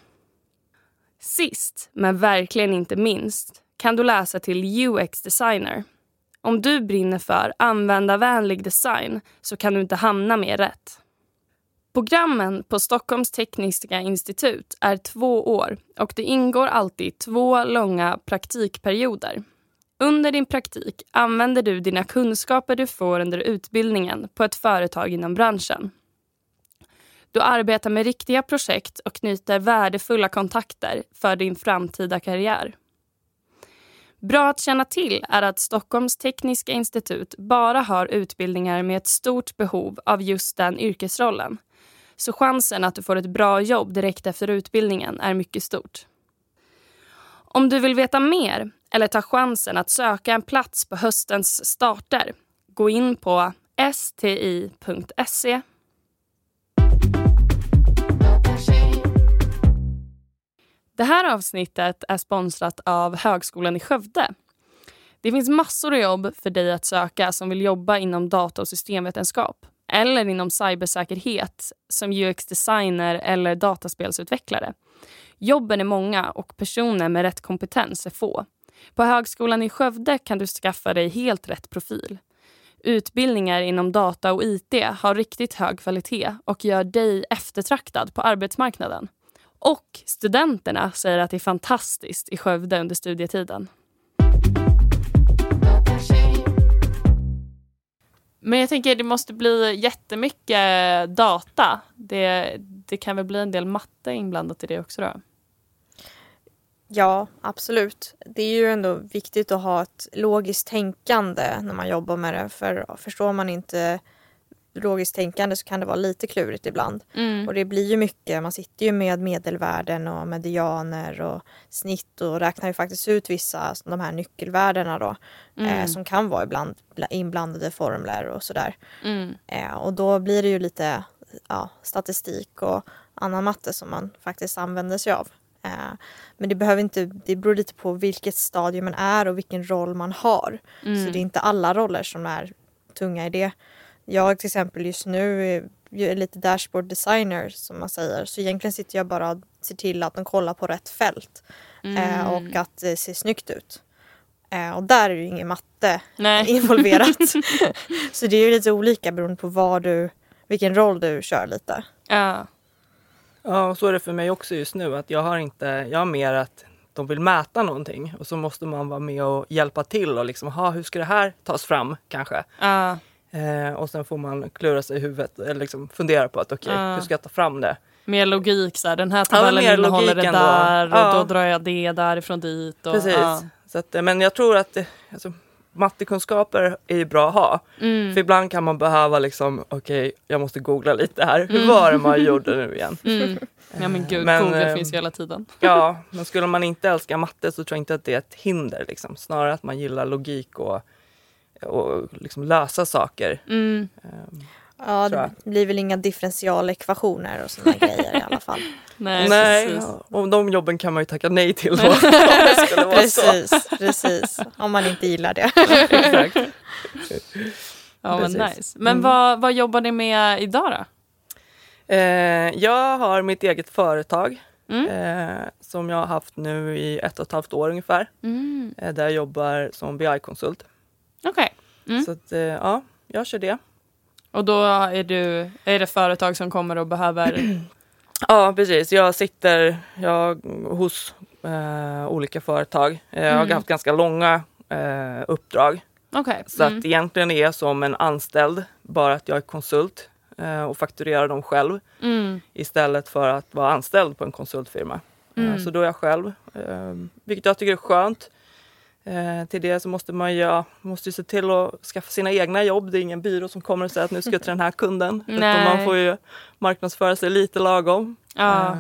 Sist, men verkligen inte minst, kan du läsa till UX-designer. Om du brinner för användarvänlig design så kan du inte hamna mer rätt. Programmen på Stockholms tekniska institut är två år och det ingår alltid två långa praktikperioder. Under din praktik använder du dina kunskaper du får under utbildningen på ett företag inom branschen. Du arbetar med riktiga projekt och knyter värdefulla kontakter för din framtida karriär. Bra att känna till är att Stockholms tekniska institut bara har utbildningar med ett stort behov av just den yrkesrollen så chansen att du får ett bra jobb direkt efter utbildningen är mycket stort. Om du vill veta mer eller ta chansen att söka en plats på höstens starter, gå in på sti.se. Det här avsnittet är sponsrat av Högskolan i Skövde. Det finns massor av jobb för dig att söka som vill jobba inom data och systemvetenskap eller inom cybersäkerhet som UX-designer eller dataspelsutvecklare. Jobben är många och personer med rätt kompetens är få. På Högskolan i Skövde kan du skaffa dig helt rätt profil. Utbildningar inom data och IT har riktigt hög kvalitet och gör dig eftertraktad på arbetsmarknaden. Och studenterna säger att det är fantastiskt i Skövde under studietiden. Men jag tänker det måste bli jättemycket data. Det, det kan väl bli en del matte inblandat i det också då? Ja, absolut. Det är ju ändå viktigt att ha ett logiskt tänkande när man jobbar med det. För förstår man inte logiskt tänkande så kan det vara lite klurigt ibland. Mm. Och det blir ju mycket, man sitter ju med medelvärden och medianer och snitt och räknar ju faktiskt ut vissa, de här nyckelvärdena då. Mm. Eh, som kan vara ibland inblandade formler och sådär. Mm. Eh, och då blir det ju lite ja, statistik och annan matte som man faktiskt använder sig av. Eh, men det behöver inte, det beror lite på vilket stadie man är och vilken roll man har. Mm. Så det är inte alla roller som är tunga i det. Jag till exempel just nu är, lite dashboard designer som man säger. Så egentligen sitter jag bara och ser till att de kollar på rätt fält. Eh, Mm. och att det ser snyggt ut. Eh, och där är det ju ingen matte Nej. involverat. så det är ju lite olika beroende på vad du, vilken roll du kör lite. Ja. Ja, och så är det för mig också just nu. Att jag har inte, jag har mer att de vill mäta någonting och så måste man vara med och hjälpa till och liksom, ha, hur ska det här tas fram kanske? Ja. Eh, och sen får man klura sig i huvudet eller liksom fundera på att okej, Ja. hur ska jag ta fram det? Mer logik, så här, den här Ja, tabellen mer innehåller det där och Ja. då drar jag det därifrån dit. Och, Precis. Ja. Så att, eh, men jag tror att eh, alltså, mattekunskaper är ju bra att ha. Mm. För ibland kan man behöva liksom, okej, jag måste googla lite här. Hur var det man gjorde nu igen? Mm. Ja men gud, Men, Google eh, finns ju hela tiden. Ja, men skulle man inte älska matte så tror jag inte att det är ett hinder. Liksom. Snarare att man gillar logik och, och liksom lösa saker. Mm. Ehm, Ja, det blir väl inga differentialekvationer och sådana grejer i alla fall. Nej, Nej, precis. och de jobben kan man ju tacka nej till då. Precis, precis. Om man inte gillar det. Exakt. Ja, men nice. Men Mm. vad, vad jobbar ni med idag då? Eh, jag har mitt eget företag Mm. eh, som jag har haft nu i ett och ett halvt år ungefär. Mm. Eh, där jag jobbar som BI-konsult. Okej. Mm. Så att, eh, ja, jag kör det. Och då är, du, är det företag som kommer och behöver... Ja, precis. Jag sitter jag, hos eh, olika företag. Eh, Jag har Mm. haft ganska långa eh, uppdrag. Okej. Så Mm. att egentligen är jag som en anställd, bara att jag är konsult eh, och fakturerar dem själv Mm. istället för att vara anställd på en konsultfirma. Eh, Mm. Så då är jag själv, vilket jag tycker är skönt. Eh, till det så måste man ju ja, måste ju se till att skaffa sina egna jobb. Det är ingen byrå som kommer och säger att nu ska jag till den här kunden. Utan man får ju marknadsföra sig lite lagom. Ja. Eh,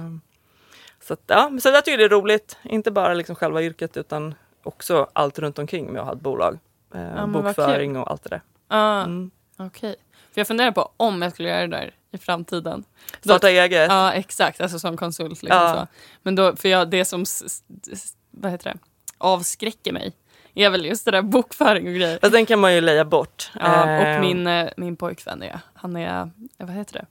Så, att, ja, så jag tycker det är roligt. Inte bara liksom själva yrket utan också allt runt omkring med att ha ett bolag. Eh, vad bokföring och allt det där. Ja, Mm. Okej. För jag funderar på om jag skulle göra det där i framtiden. Starta eget. Ja, exakt. Alltså som konsult. Liksom Ja. så. Men då, för jag, det som vad heter det? Avskräcker mig är väl just det där bokföring och grejer. Fast den kan man ju leja bort. Ja, och min, eh, min pojkvän är, han är, eh, vad heter det?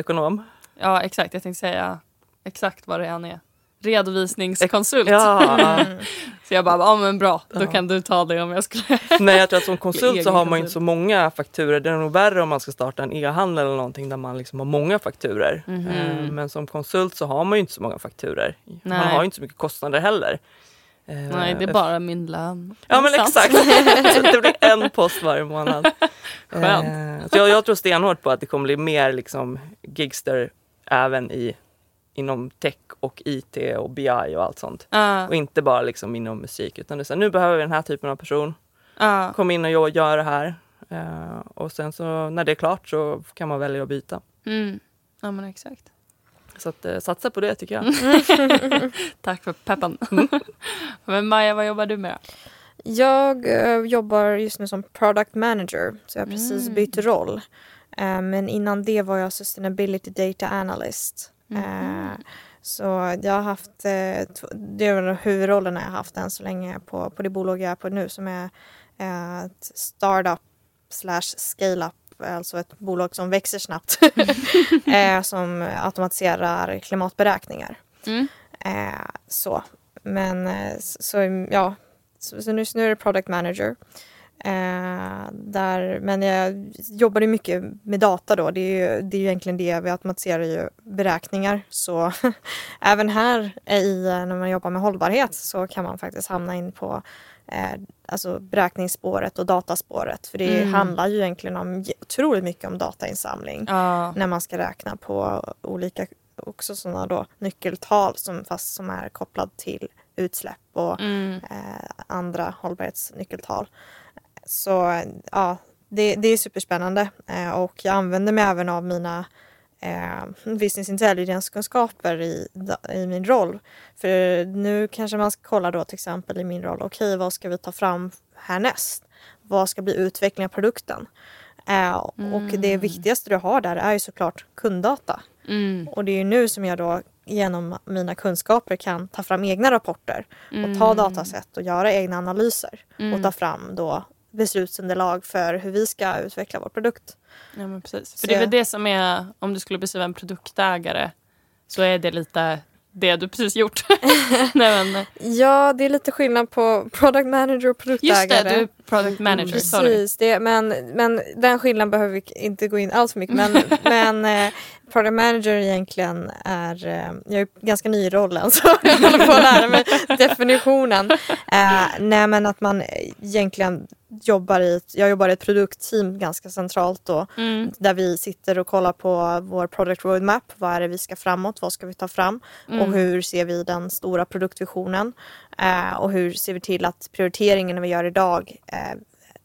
Ekonom. Ja, exakt. Jag tänkte säga exakt vad det är han är. Redovisningskonsult. Ja, Mm. Så jag bara, ja men bra, då Ja. kan du ta det om jag skulle... Nej, jag tror att som konsult så har man inte så många fakturer. Det är nog värre om man ska starta en e-handel eller någonting där man liksom har många fakturer. Mhm. Eh, Men som konsult så har man ju inte så många fakturer. Man har ju inte så mycket kostnader heller. Eh, Nej, det är bara min lön. Ja men exakt. Så det blir en post varje månad. Skönt. Eh, Så jag, jag tror stenhårt på att det kommer bli mer liksom gigster även i, inom tech och IT och BI och allt sånt. Ja, Och inte bara liksom inom musik utan det är så här, nu behöver vi den här typen av person. ja. Kom in och gör, gör det här. Eh, och sen så när det är klart så kan man välja att byta. Mm. Ja men exakt. Så att, eh, satsa på det tycker jag. Tack för peppen. Men Maja, vad jobbar du med? Jag eh, jobbar just nu som product manager, så jag har precis Mm. bytt roll. Eh, men innan det var jag sustainability data analyst. Eh, så jag har haft, eh, tv- det är väl huvudrollerna jag har haft än så länge på, på det bolag jag är på nu som är eh, ett startup slash scale-up, alltså ett bolag som växer snabbt. eh, som automatiserar klimatberäkningar. Mm. Eh, så. Men eh, så, ja, så, så nu, nu är det product manager. Eh, där, men jag jobbar ju mycket med data då. Det är ju, det är ju egentligen det. Vi automatiserar ju beräkningar. Så även här i, när man jobbar med hållbarhet så kan man faktiskt hamna in på eh, alltså beräkningsspåret och dataspåret. För det Mm. handlar ju egentligen om otroligt mycket om datainsamling Ja. när man ska räkna på olika också sådana då nyckeltal som fast som är kopplad till utsläpp och Mm. eh, andra hållbarhetsnyckeltal. Så ja, det, det är superspännande eh, och jag använder mig även av mina eh, business intelligence-kunskaper i, i min roll. För nu kanske man ska kolla då till exempel i min roll, okej vad ska vi ta fram härnäst? Vad ska bli utveckling av produkten? Eh, Och det viktigaste du har där är ju såklart kunddata. Mm. Och det är ju nu som jag då genom mina kunskaper kan ta fram egna rapporter och ta datasätt och göra egna analyser och ta fram då beslutsunderlag för hur vi ska utveckla vår produkt. Ja, men precis. För det är väl det som är, om du skulle beskriva en produktägare, så är det lite det du precis gjort. Nej, men, Ja, det är lite skillnad på product manager och produktägare. just det, product manager. Sorry. Precis, det, men, men den skillnaden behöver vi inte gå in allt för mycket. Men, men eh, product manager egentligen är, eh, jag är ganska ny i rollen så jag håller på att lära mig definitionen. Eh, nej men att man egentligen jobbar i, ett, jag jobbar i ett produktteam ganska centralt då. Mm. Där vi sitter och kollar på vår product roadmap. Vad är det vi ska framåt? Vad ska vi ta fram? Mm. Och hur ser vi den stora produktvisionen? Eh, och hur ser vi till att prioriteringen vi gör idag eh,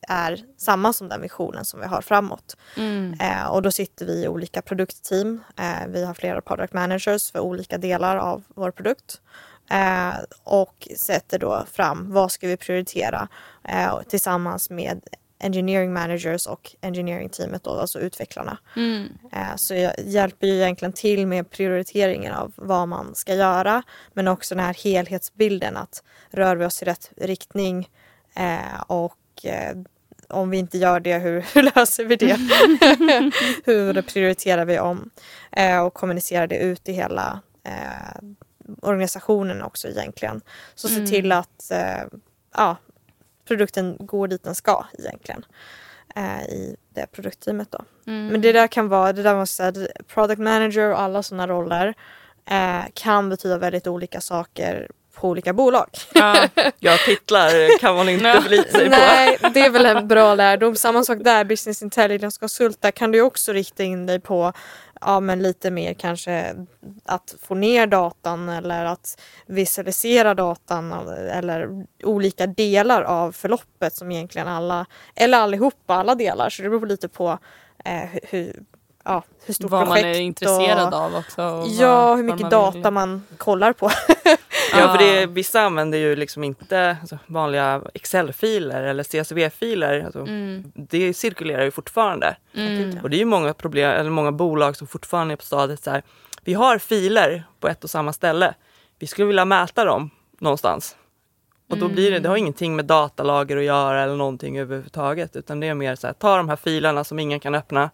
är samma som den visionen som vi har framåt. Mm. Eh, och då sitter vi i olika produktteam. Eh, vi har flera product managers för olika delar av vår produkt. Eh, och sätter då fram vad ska vi prioritera eh, tillsammans med engineering managers och engineering teamet då, alltså utvecklarna. Mm. Eh, Så jag hjälper ju egentligen till med prioriteringen av vad man ska göra. Men också den här helhetsbilden att rör vi oss i rätt riktning eh, och eh, om vi inte gör det, hur, hur löser vi det? hur prioriterar vi om? Och kommunicerar det ut i hela organisationen också egentligen. Så se till att ja, produkten går dit den ska egentligen eh, i det produktteamet då. Mm. Men det där kan vara, det där måste säga, product manager och alla sådana roller eh, kan betyda väldigt olika saker på olika bolag. Ja. Ja, titlar kan man inte förlita sig på. Nej, det är väl en bra lärdom. Samma sak där, business intelligence konsult, där kan du också rikta in dig på ja, men lite mer kanske att få ner datan eller att visualisera datan eller olika delar av förloppet som egentligen alla, eller allihopa, alla delar. Så det beror lite på eh, hur, ja, hur stort Vad man projekt är intresserad och, av också. och Ja, vad- hur vad mycket man vill. data man kollar på. Ja, för det, vissa använder ju liksom inte alltså, vanliga Excel-filer eller CSV-filer. Alltså, Mm. Det cirkulerar ju fortfarande. Mm. Och det är ju många, problem, eller många bolag som fortfarande är på stadiet så här. Vi har filer på ett och samma ställe. Vi skulle vilja mäta dem någonstans. Och då blir det, det har ingenting med datalager att göra eller någonting överhuvudtaget. Utan det är mer så här, ta de här filerna som ingen kan öppna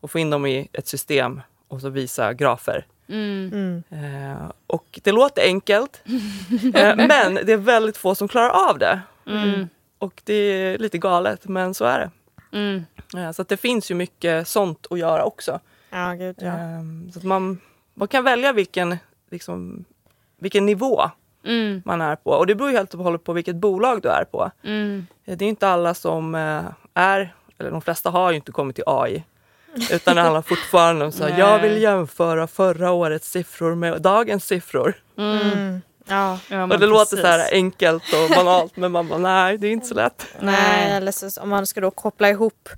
och få in dem i ett system och så visa grafer. Mm. Mm. Eh, och det låter enkelt, eh, men det är väldigt få som klarar av det. Mm. Och det är lite galet, men så är det. Mm. Eh, så att det finns ju mycket sånt att göra också. Ja, gud ja. Eh, så att man, man kan välja vilken, liksom, vilken nivå Mm. man är på. Och det beror ju helt och hållet på vilket bolag du är på. Mm. Eh, Det är inte alla som eh, är, eller de flesta har ju inte kommit till AI. Utan det handlar fortfarande om så här, jag vill jämföra förra årets siffror med dagens siffror. Mm. Mm. Ja. Ja, men och det låter så här precis. enkelt och banalt men man bara nej det är inte så lätt. Nej, eller så, om man ska då koppla ihop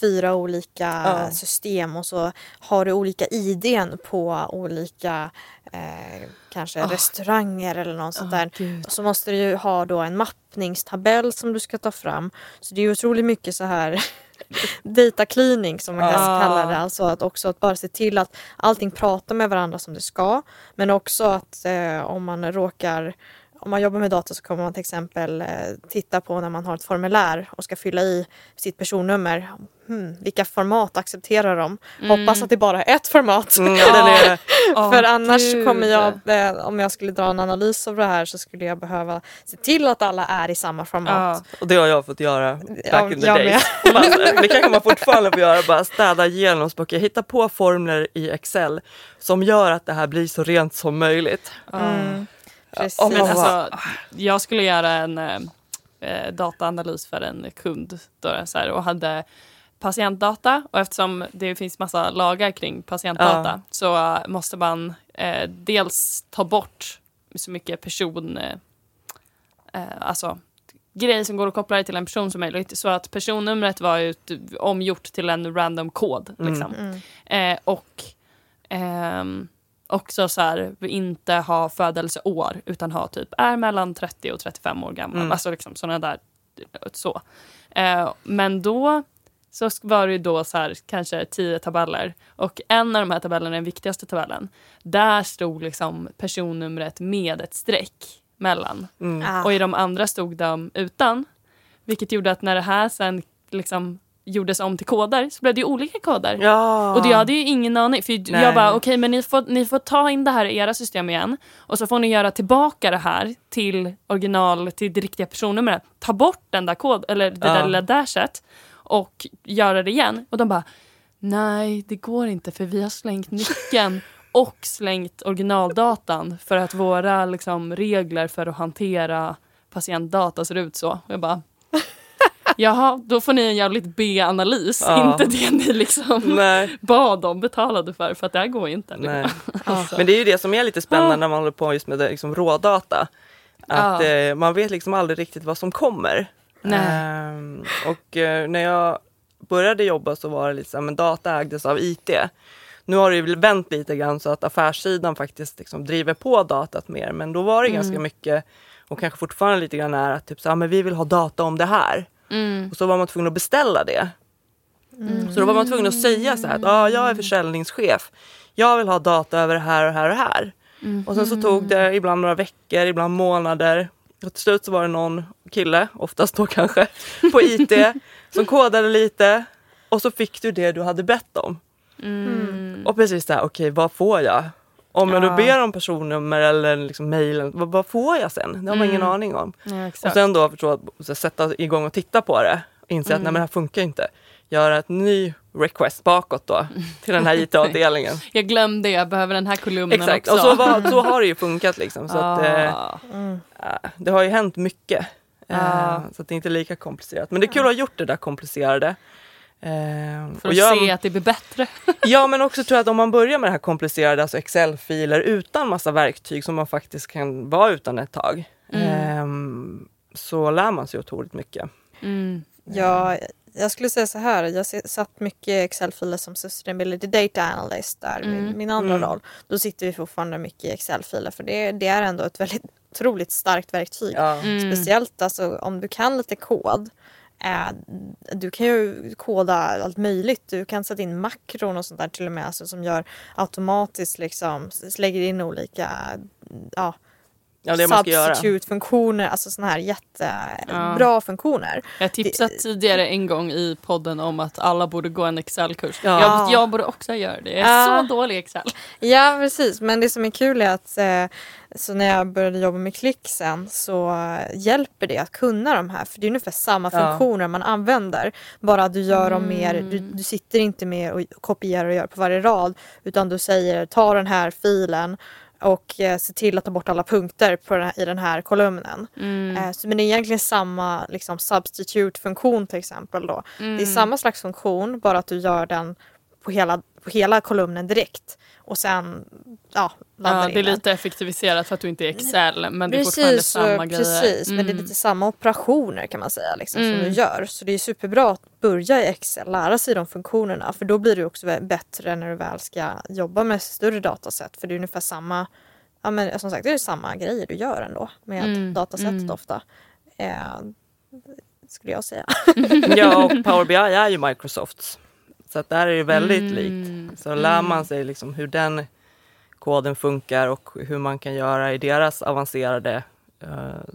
fyra olika Ja. system och så har du olika IDn på olika eh, kanske Ah. restauranger eller något sånt Ah, där. gud. Så måste du ju ha då en mappningstabell som du ska ta fram. Så det är ju otroligt mycket så här data cleaning som man Ja. kanske kallar det. Alltså att också att bara se till att allting pratar med varandra som det ska. Men också att eh, om man råkar om man jobbar med data så kommer man till exempel eh, titta på när man har ett formulär och ska fylla i sitt personnummer. Hmm, vilka format accepterar de? Hoppas att det bara är ett format. Mm, ja, Åh, För annars gud. kommer jag, eh, om jag skulle dra en analys av det här så skulle jag behöva se till att alla är i samma format. Ja. och det har jag fått göra back Ja, in the jag days. Det kanske man fortfarande får göra, bara städa igenom språket. Hitta på formler i Excel som gör att det här blir så rent som möjligt. Mm, precis. Ja, Men alltså, jag skulle göra en eh, eh, dataanalys för en kund då, så här, och hade patientdata och eftersom det finns massa lagar kring patientdata så eh, måste man eh, dels ta bort så mycket person... Eh, eh, alltså grejer som går att koppla till en person som möjligt så att personnumret var ju t- omgjort till en random kod. Liksom. Mm. Eh, och ehm, också så här, inte ha födelseår utan ha typ är mellan 30 och 35 år gammal. Mm. Alltså liksom sådana där så. Eh, men då så var det ju då så här, kanske tio tabeller och en av de här tabellerna, den viktigaste tabellen, där stod liksom personnumret med ett streck mellan. Mm. Ah. Och i de andra stod de utan. Vilket gjorde att när det här sen liksom gjordes om till koder så blev det ju olika koder. Ja. Och det, jag hade ju ingen aning. För Nej. jag bara, okej men ni får, ni får ta in det här i era system igen. Och så får ni göra tillbaka det här till original, till det riktiga personnumret. Ta bort den där kod, eller det Ja. där lilla dashet. Och göra det igen. Och de bara, nej det går inte för vi har slängt nyckeln. Och slängt originaldatan för att våra liksom, regler för att hantera patientdata ser ut så. Och jag bara, jaha, då får ni en jävligt B-analys. Ja. Inte det ni liksom Nej. bad om betalade för, för att det här går inte. Alltså. Men det är ju det som är lite spännande när man håller på just med liksom, rådata. Att eh, man vet liksom aldrig riktigt vad som kommer. Ehm, och eh, när jag började jobba så var det här, men data ägdes av IT. Nu har det ju vänt lite grann så att affärssidan faktiskt liksom driver på datat mer. Men då var det ganska mycket och kanske fortfarande lite grann är att typ så här, men vi vill ha data om det här. Mm. Och så var man tvungen att beställa det. Så då var man tvungen att säga så här att ah, jag är försäljningschef. Jag vill ha data över det här och här och här. Och sen så tog det ibland några veckor, ibland månader. Och till slut så var det någon kille, oftast då kanske, på IT som kodade lite. Och så fick du det du hade bett om. Mm. Och precis där, okej vad får jag? Om jag Ja. då ber om personnummer eller liksom mejlen, vad, vad får jag sen? Det har man ingen Mm. aning om. Ja, Och sen då förstå, att- så sätta igång och titta på det. Och inse att nej, men det här funkar inte. Göra ett ny request bakåt då till den här IT-avdelningen. Jag glömde, jag behöver den här kolumnen Exakt, också. och så, var, så har det ju funkat liksom. Så att, eh, Ah. Mm. äh, det har ju hänt mycket. Eh, Ja. Så att det är inte lika komplicerat. Men det är kul att ha gjort det där komplicerade. Eh, För att jag- se att det blir bättre. Ja men också tror jag att om man börjar med det här komplicerade, alltså Excel-filer utan massa verktyg som man faktiskt kan vara utan ett tag. ehm, så lär man sig otroligt mycket. Mm. Ja, jag skulle säga så här. Jag har satt mycket Excel-filer som Sustainability Data Analyst där, min, Mm. min andra Mm. roll. Då sitter vi fortfarande mycket i Excel-filer för det, det är ändå ett väldigt otroligt starkt verktyg. Ja. Mm. Speciellt alltså, om du kan lite kod. Eh, du kan ju koda allt möjligt. Du kan sätta in makron och sånt där till och med alltså, som gör automatiskt liksom, lägger in olika ja, ja, det substitute-funktioner, alltså sådana här jättebra Ja. funktioner. Jag har tipsat tidigare en gång i podden om att alla borde gå en Excel-kurs. Ja. Jag, jag borde också göra det. Jag är Ja. så dålig i Excel. Ja precis, men det som är kul är att eh, så när jag började jobba med klick sen så hjälper det att kunna de här för det är ungefär samma Ja. funktioner man använder. Bara att du gör dem mer, du, du sitter inte med och kopierar och gör på varje rad utan du säger ta den här filen och eh, se till att ta bort alla punkter den här, i den här kolumnen. Mm. Eh, så, men det är egentligen samma liksom, substitute-funktion till exempel. Då. Det är samma slags funktion bara att du gör den på hela på hela kolumnen direkt och sen ja, laddar Ja, in det är den. lite effektiviserat för att du inte är Excel men det är fortfarande Precis, samma och- grejer. precis men det är Mm. lite samma operationer kan man säga liksom, som Mm. du gör. Så det är superbra att börja i Excel, lära sig de funktionerna för då blir det också bättre när du väl ska jobba med större dataset för det är ungefär samma Ja men som sagt det är samma grejer du gör ändå med Mm, datasättet mm. ofta. Eh, skulle jag säga. Ja, och Power BI är ju Microsofts. Så att där är det väldigt Mm. likt. Så lär man sig liksom hur den koden funkar och hur man kan göra i deras avancerade eh,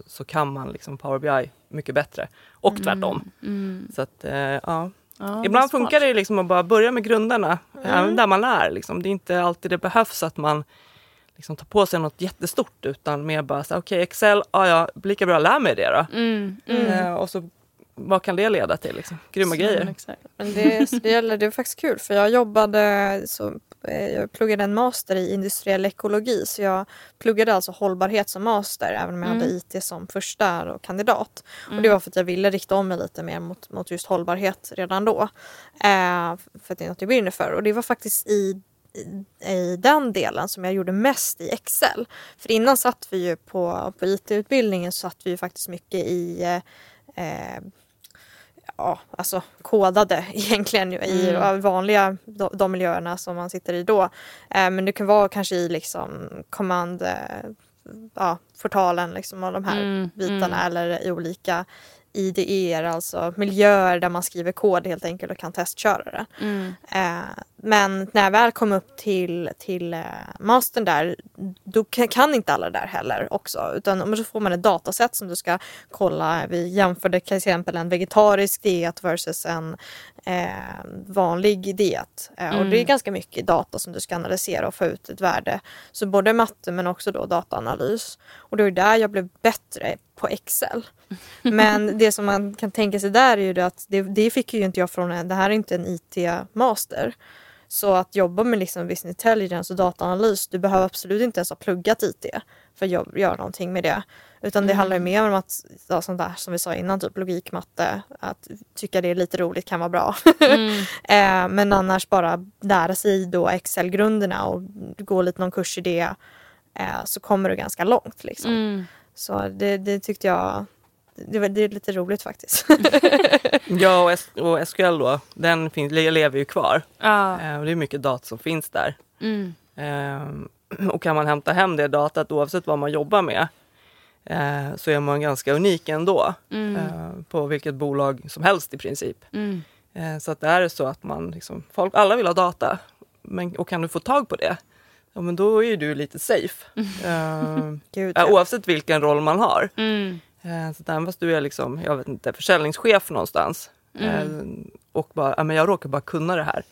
så kan man liksom Power BI mycket bättre. Och tvärtom. Mm. Så att, eh, ja. Ja, Ibland det funkar det liksom att bara börja med grunderna, Mm. även där man lär. Liksom. Det är inte alltid det behövs att man liksom tar på sig något jättestort utan mer bara så okej Excel, ja ja, lika bra lär mig det då. Mm. Mm. Eh, och så vad kan det leda till? Liksom? Grymma Så, grejer. exakt. Men det, det, gäller, det är faktiskt kul för jag jobbade, så, eh, jag pluggade en master i industriell ekologi så jag pluggade alltså hållbarhet som master även om jag hade Mm. IT som första och kandidat. Och det var för att jag ville rikta om mig lite mer mot, mot just hållbarhet redan då. Eh, för att det är något jag brinner för och det var faktiskt i i- den delen som jag gjorde mest i Excel. För innan satt vi ju på, på IT-utbildningen så satt vi ju faktiskt mycket i eh, ja, alltså kodade egentligen i Mm. vanliga de, de miljöerna som man sitter i då. Eh, men det kan vara kanske i liksom command, eh, ja, portalen liksom och de här Mm, bitarna mm. eller i olika IDER, alltså miljöer där man skriver kod helt enkelt och kan testköra det. Mm. Eh, men när jag väl kom upp till, till eh, mastern där, då kan, inte alla där heller också. Utan så får man ett dataset som du ska kolla. Vi jämförde till exempel en vegetarisk diet versus en eh, vanlig diet. Eh, Och det är Mm. ganska mycket data som du ska analysera och få ut ett värde. Så både matte men också då dataanalys. Och det är där jag blev bättre på Excel. Men det som man kan tänka sig där är ju det att det, det fick ju inte jag från en, det här är inte en IT-master. Så att jobba med liksom business intelligence och dataanalys, du behöver absolut inte ens ha pluggat IT för att göra någonting med det. Utan det Mm. handlar ju mer om att, ja, sånt där som vi sa innan, typ logik, matte, att tycka det är lite roligt kan vara bra. Mm. eh, men annars bara lära sig då Excel-grunderna och gå lite någon kurs i det eh, så kommer du ganska långt. Liksom. Mm. Så det, det tyckte jag, det, var- det är lite roligt faktiskt. Ja, och, S- och SQL då, den finns, lever ju kvar. Ja. Eh, det är mycket data som finns där. Mm. Eh, och kan man hämta hem det datat oavsett vad man jobbar med eh, så är man ganska unik ändå. Mm. Eh, på vilket bolag som helst i princip. Mm. Eh, så att det är så att man liksom, folk, alla vill ha data. Men, och kan du få tag på det, ja, men då är ju du lite safe. Eh, Gud, ja, oavsett vilken roll man har. Mm. Eh, Så även fast du är liksom, jag vet inte, försäljningschef någonstans eh, och bara, ja, men jag råkar bara kunna det här.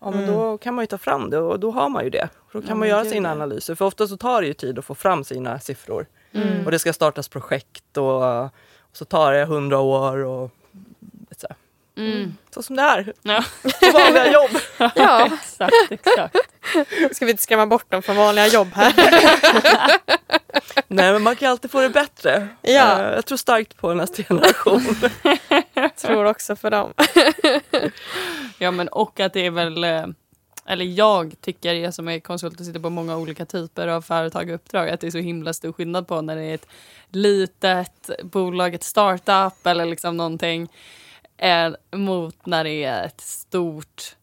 Ja men då kan man ju ta fram det och då har man ju det. Då kan Ja, man göra gud, sina analyser för ofta så tar det ju tid att få fram sina siffror. Mm. Och det ska startas projekt och, och så tar det hundra år och. Mm. så som det är Ja. på vanliga jobb. ja, exakt, exakt. ska vi inte skrämma bort dem från vanliga jobb här? Nej men man kan alltid få det bättre. Ja. Eh, Jag tror starkt på nästa generation. tror också för dem. Ja men och att det är väl, eh, eller jag tycker, jag som är konsult och sitter på många olika typer av företag och uppdrag, att det är så himla stor skillnad på när det är ett litet bolag, ett startup eller liksom någonting, eh, mot när det är ett stort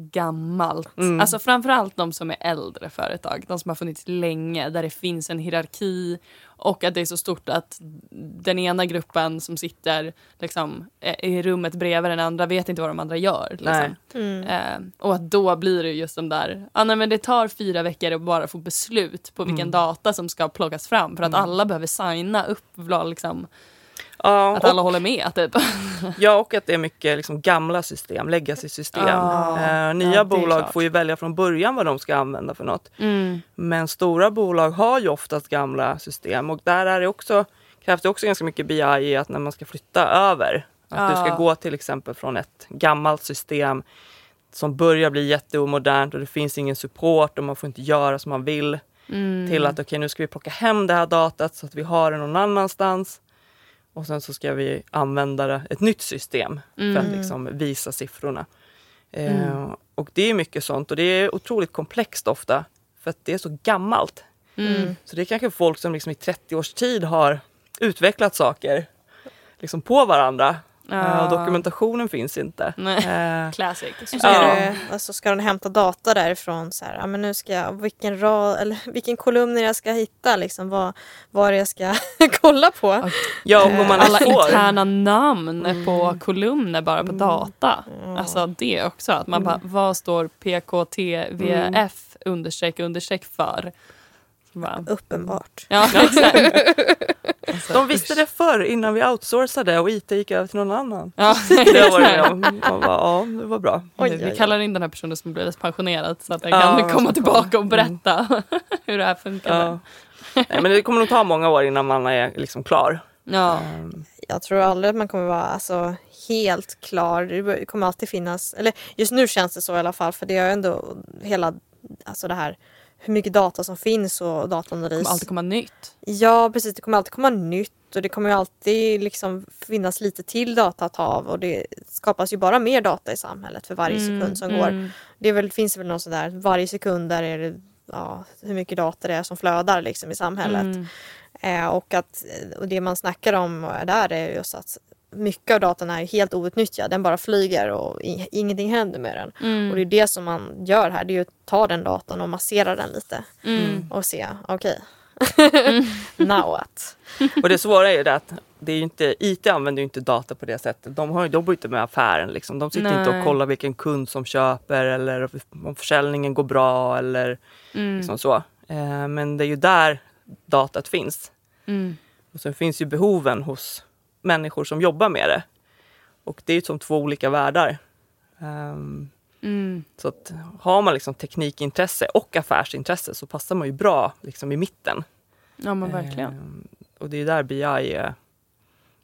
gammalt. Mm. Alltså framförallt de som är äldre företag, de som har funnits länge, där det finns en hierarki och att det är så stort att den ena gruppen som sitter liksom, eh, i rummet bredvid den andra vet inte vad de andra gör. Nej. Liksom. Mm. Eh, och att då blir det just de där, ah, nej, men det tar fyra veckor att bara få beslut på vilken Mm. data som ska plockas fram för att alla behöver signa upp, liksom, Ja, att och, alla håller med. Typ. ja, och att det är mycket liksom, gamla system, legacy-system. Ja. Eh, nya Ja, det är bolag klart. får ju välja från början vad de ska använda för något. Mm. Men stora bolag har ju oftast gamla system och där är det också, krävs det också ganska mycket BI i att när man ska flytta över. Att du Ja. ska gå till exempel från ett gammalt system som börjar bli jätteomodernt och det finns ingen support och man får inte göra som man vill. Mm. Till att okej nu ska vi plocka hem det här datat så att vi har det någon annanstans. Och sen så ska vi använda ett nytt system för att Mm. liksom visa siffrorna. Eh, och det är mycket sånt och det är otroligt komplext ofta för att det är så gammalt. Mm. Så det är kanske folk som liksom i 30 års tid har utvecklat saker liksom på varandra. Eh, och dokumentationen finns inte. Nej. Eh, Classic. Så ska, Ja. det, alltså ska den hämta data därifrån. Så här, ja, men nu ska jag, vilken, rad, eller vilken kolumn jag ska hitta. Liksom, vad, vad jag ska kolla på. ja, och om man Alla får. interna namn på kolumner bara på data. Alltså det också. Att man bara, vad står PKTVF understreck understreck för? Bara, Uppenbart. ja, exakt. De visste det förr innan vi outsourcade och IT gick över till någon annan. Ja, Det om. Man bara, ja, det var bra. Oj, vi kallar in den här personen som blivit pensionerad så att den Ja, kan komma tillbaka och berätta hur det här funkar. Ja. Nej, men det kommer nog ta många år innan man är liksom klar. Ja. Ehm, Jag tror aldrig att man kommer vara alltså, helt klar. Det kommer alltid finnas, eller just nu känns det så i alla fall för det är ändå hela, alltså det här hur mycket data som finns och Det dataanalys. kommer alltid komma nytt. Ja precis, det kommer alltid komma nytt och det kommer ju alltid liksom finnas lite till data att ta av och det skapas ju bara mer data i samhället för varje sekund som går. Mm. Det är väl, finns väl någon sån där, varje sekund där är det ja, hur mycket data det är som flödar liksom i samhället. Mm. Eh, och, att, och det man snackar om där är just att mycket av datan är helt outnyttjad. Den bara flyger och ingenting händer med den. Mm. Och det är det som man gör här. Det är att ta den datan och massera den lite. Mm. Och se, okej. Now what? Och det svåra är ju det att det är ju inte, IT använder ju inte data på det sättet. De har jobbar ju inte med affären. Liksom. De sitter inte Nej. och kollar vilken kund som köper eller om försäljningen går bra eller Mm. liksom så. Eh, men det är ju där datat finns. Mm. Och sen finns ju behoven hos människor som jobbar med det. Och det är ju som två olika världar. Ehm, Mm. så att har man liksom teknikintresse och affärsintresse så passar man ju bra liksom i mitten. Ja men verkligen. Ehm, och det är där BI är,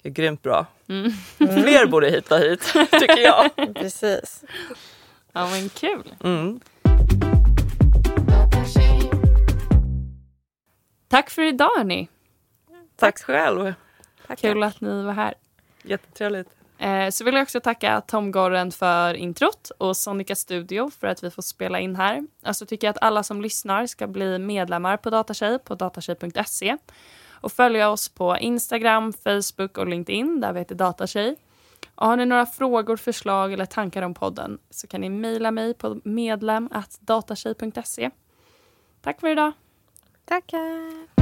är grymt bra. Mm. Fler borde hitta hit, tycker jag. Precis. Ja men kul. Mm. Tack för idag hörni. Tack själv. Tack. Kul att ni var här. Jättetrevligt. Eh, Så vill jag också tacka Tom Gorren för introt och Sonica Studio för att vi får spela in här. Alltså tycker jag att alla som lyssnar ska bli medlemmar på Datatjej på datatjej.se och följa oss på Instagram, Facebook och LinkedIn där vi heter Datatjej. Och har ni några frågor, förslag eller tankar om podden så kan ni mejla mig på medlem. Tack för idag! Tackar.